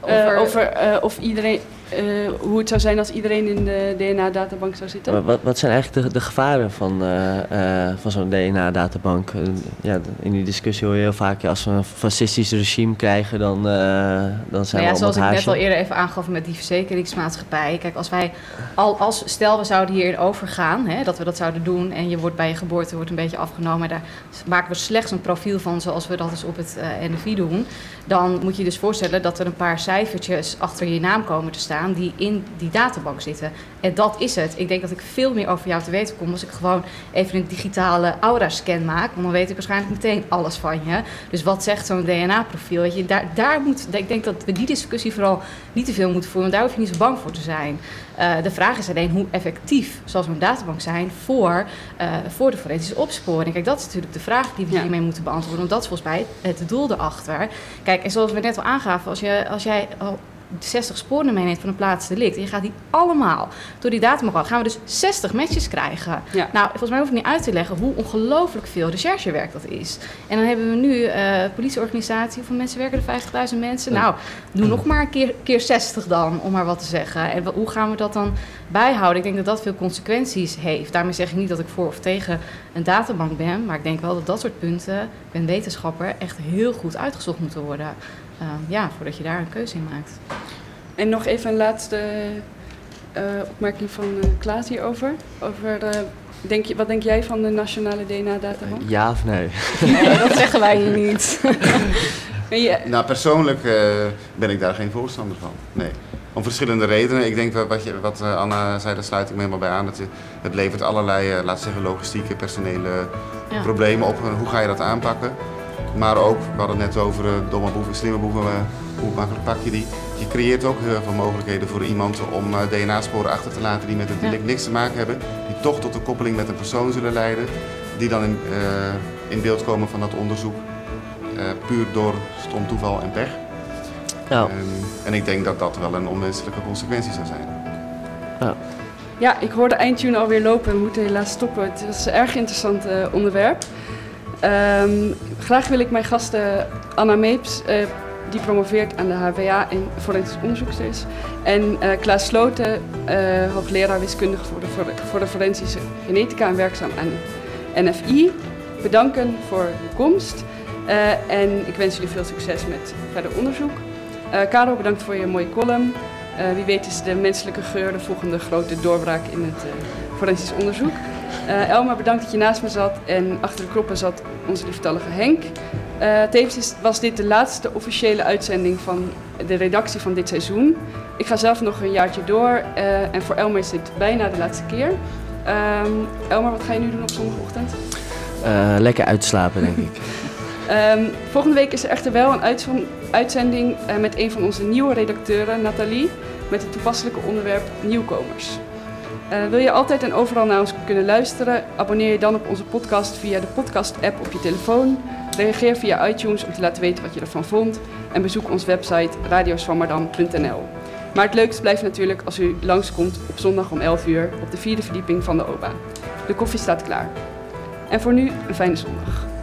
Over, over of iedereen, uh, hoe het zou zijn als iedereen in de DNA-databank zou zitten. Wat, wat zijn eigenlijk de, de gevaren van, uh, uh, van zo'n DNA-databank? ja, in die discussie hoor je heel vaak, ja, als we een fascistisch regime krijgen, dan, dan zijn nou ja, we Zoals ik net al eerder even aangaf met die verzekeringsmaatschappij. Kijk, als wij, al, als, stel we zouden hierin overgaan, hè, dat we dat zouden doen en je wordt bij je geboorte wordt een beetje afgenomen, daar maken we slechts een profiel van zoals we dat dus op het NFI doen. Dan moet je dus voorstellen dat er een paar cijfertjes achter je naam komen te staan die in die databank zitten. En dat is het. Ik denk dat ik veel meer over jou te weten kom als ik gewoon even een digitale aura-scan maak. Want dan weet ik waarschijnlijk meteen alles van je. Dus wat zegt zo'n DNA-profiel? Daar, daar moet, ik denk dat we die discussie vooral niet te veel moeten voeren. Want daar hoef je niet zo bang voor te zijn. Uh, de vraag is alleen hoe effectief zal zo'n databank zijn voor, uh, voor de forensische opsporing. Kijk, dat is natuurlijk de vraag die we ja. hiermee moeten beantwoorden. Want dat is volgens mij het doel erachter. Kijk, en zoals we net al aangaven, als, je, als jij al 60 sporen meeneemt van een plaats delict. En je gaat die allemaal door die databank gaan we dus 60 matches krijgen. Ja. Nou, volgens mij hoef ik niet uit te leggen hoe ongelooflijk veel recherchewerk dat is. En dan hebben we nu uh, politieorganisatie, hoeveel mensen werken er? 50.000 mensen? Nou, doe nog maar een keer, keer 60 dan, om maar wat te zeggen. En hoe gaan we dat dan bijhouden? Ik denk dat dat veel consequenties heeft. Daarmee zeg ik niet dat ik voor of tegen een databank ben, maar ik denk wel dat dat soort punten, ik ben wetenschapper, echt heel goed uitgezocht moeten worden. Uh, ja, voordat je daar een keuze in maakt. En nog even een laatste uh, opmerking van uh, Klaas hierover. Over, denk je, wat denk jij van de nationale DNA-databank? ja of nee? nee? dat zeggen wij hier niet. ja. Nou, persoonlijk ben ik daar geen voorstander van. Nee. om verschillende redenen. Ik denk dat wat, je, wat Anna zei, daar sluit ik me helemaal bij aan. Dat je, het levert allerlei, laten zeggen, logistieke, personele problemen op. Hoe ga je dat aanpakken? Maar ook, we hadden het net over domme boeven, slimme boeven, hoe makkelijk pak je die? Je creëert ook heel veel mogelijkheden voor iemand om DNA-sporen achter te laten die met het delict niks te maken hebben. Die toch tot een koppeling met een persoon zullen leiden. Die dan in, in beeld komen van dat onderzoek. puur door stom toeval en pech. Ja. en ik denk dat dat wel een onwenselijke consequentie zou zijn. Ja. Ja, ik hoor de eindtune alweer lopen. We moeten helaas stoppen. Het is een erg interessant uh, onderwerp. Um, graag wil ik mijn gasten Anna Meeps, uh, die promoveert aan de HWA in forensisch onderzoekster. En uh, Klaas Sloten, hoogleraar wiskundige voor de, voor de forensische genetica en werkzaam aan NFI. Bedanken voor uw komst. en ik wens jullie veel succes met verder onderzoek. Uh, Karel, bedankt voor je mooie column. Uh, wie weet is de menselijke geur de volgende grote doorbraak in het uh, forensisch onderzoek. Elma, bedankt dat je naast me zat. En achter de knoppen zat onze lieftallige Henk. tevens was dit de laatste officiële uitzending van de redactie van dit seizoen. Ik ga zelf nog een jaartje door. en voor Elma is dit bijna de laatste keer. Um, Elma, wat ga je nu doen op zondagochtend? lekker uitslapen, denk ik. Um, volgende week is er echter wel een uitzending uh, met een van onze nieuwe redacteuren, Nathalie, met het toepasselijke onderwerp nieuwkomers. Uh, wil je altijd en overal naar ons kunnen luisteren? Abonneer je dan op onze podcast via de podcast-app op je telefoon. Reageer via iTunes om te laten weten wat je ervan vond. En bezoek onze website radioswammerdam.nl. Maar het leukste blijft natuurlijk als u langskomt op zondag om 11 uur op de vierde verdieping van de OBA. De koffie staat klaar. En voor nu een fijne zondag.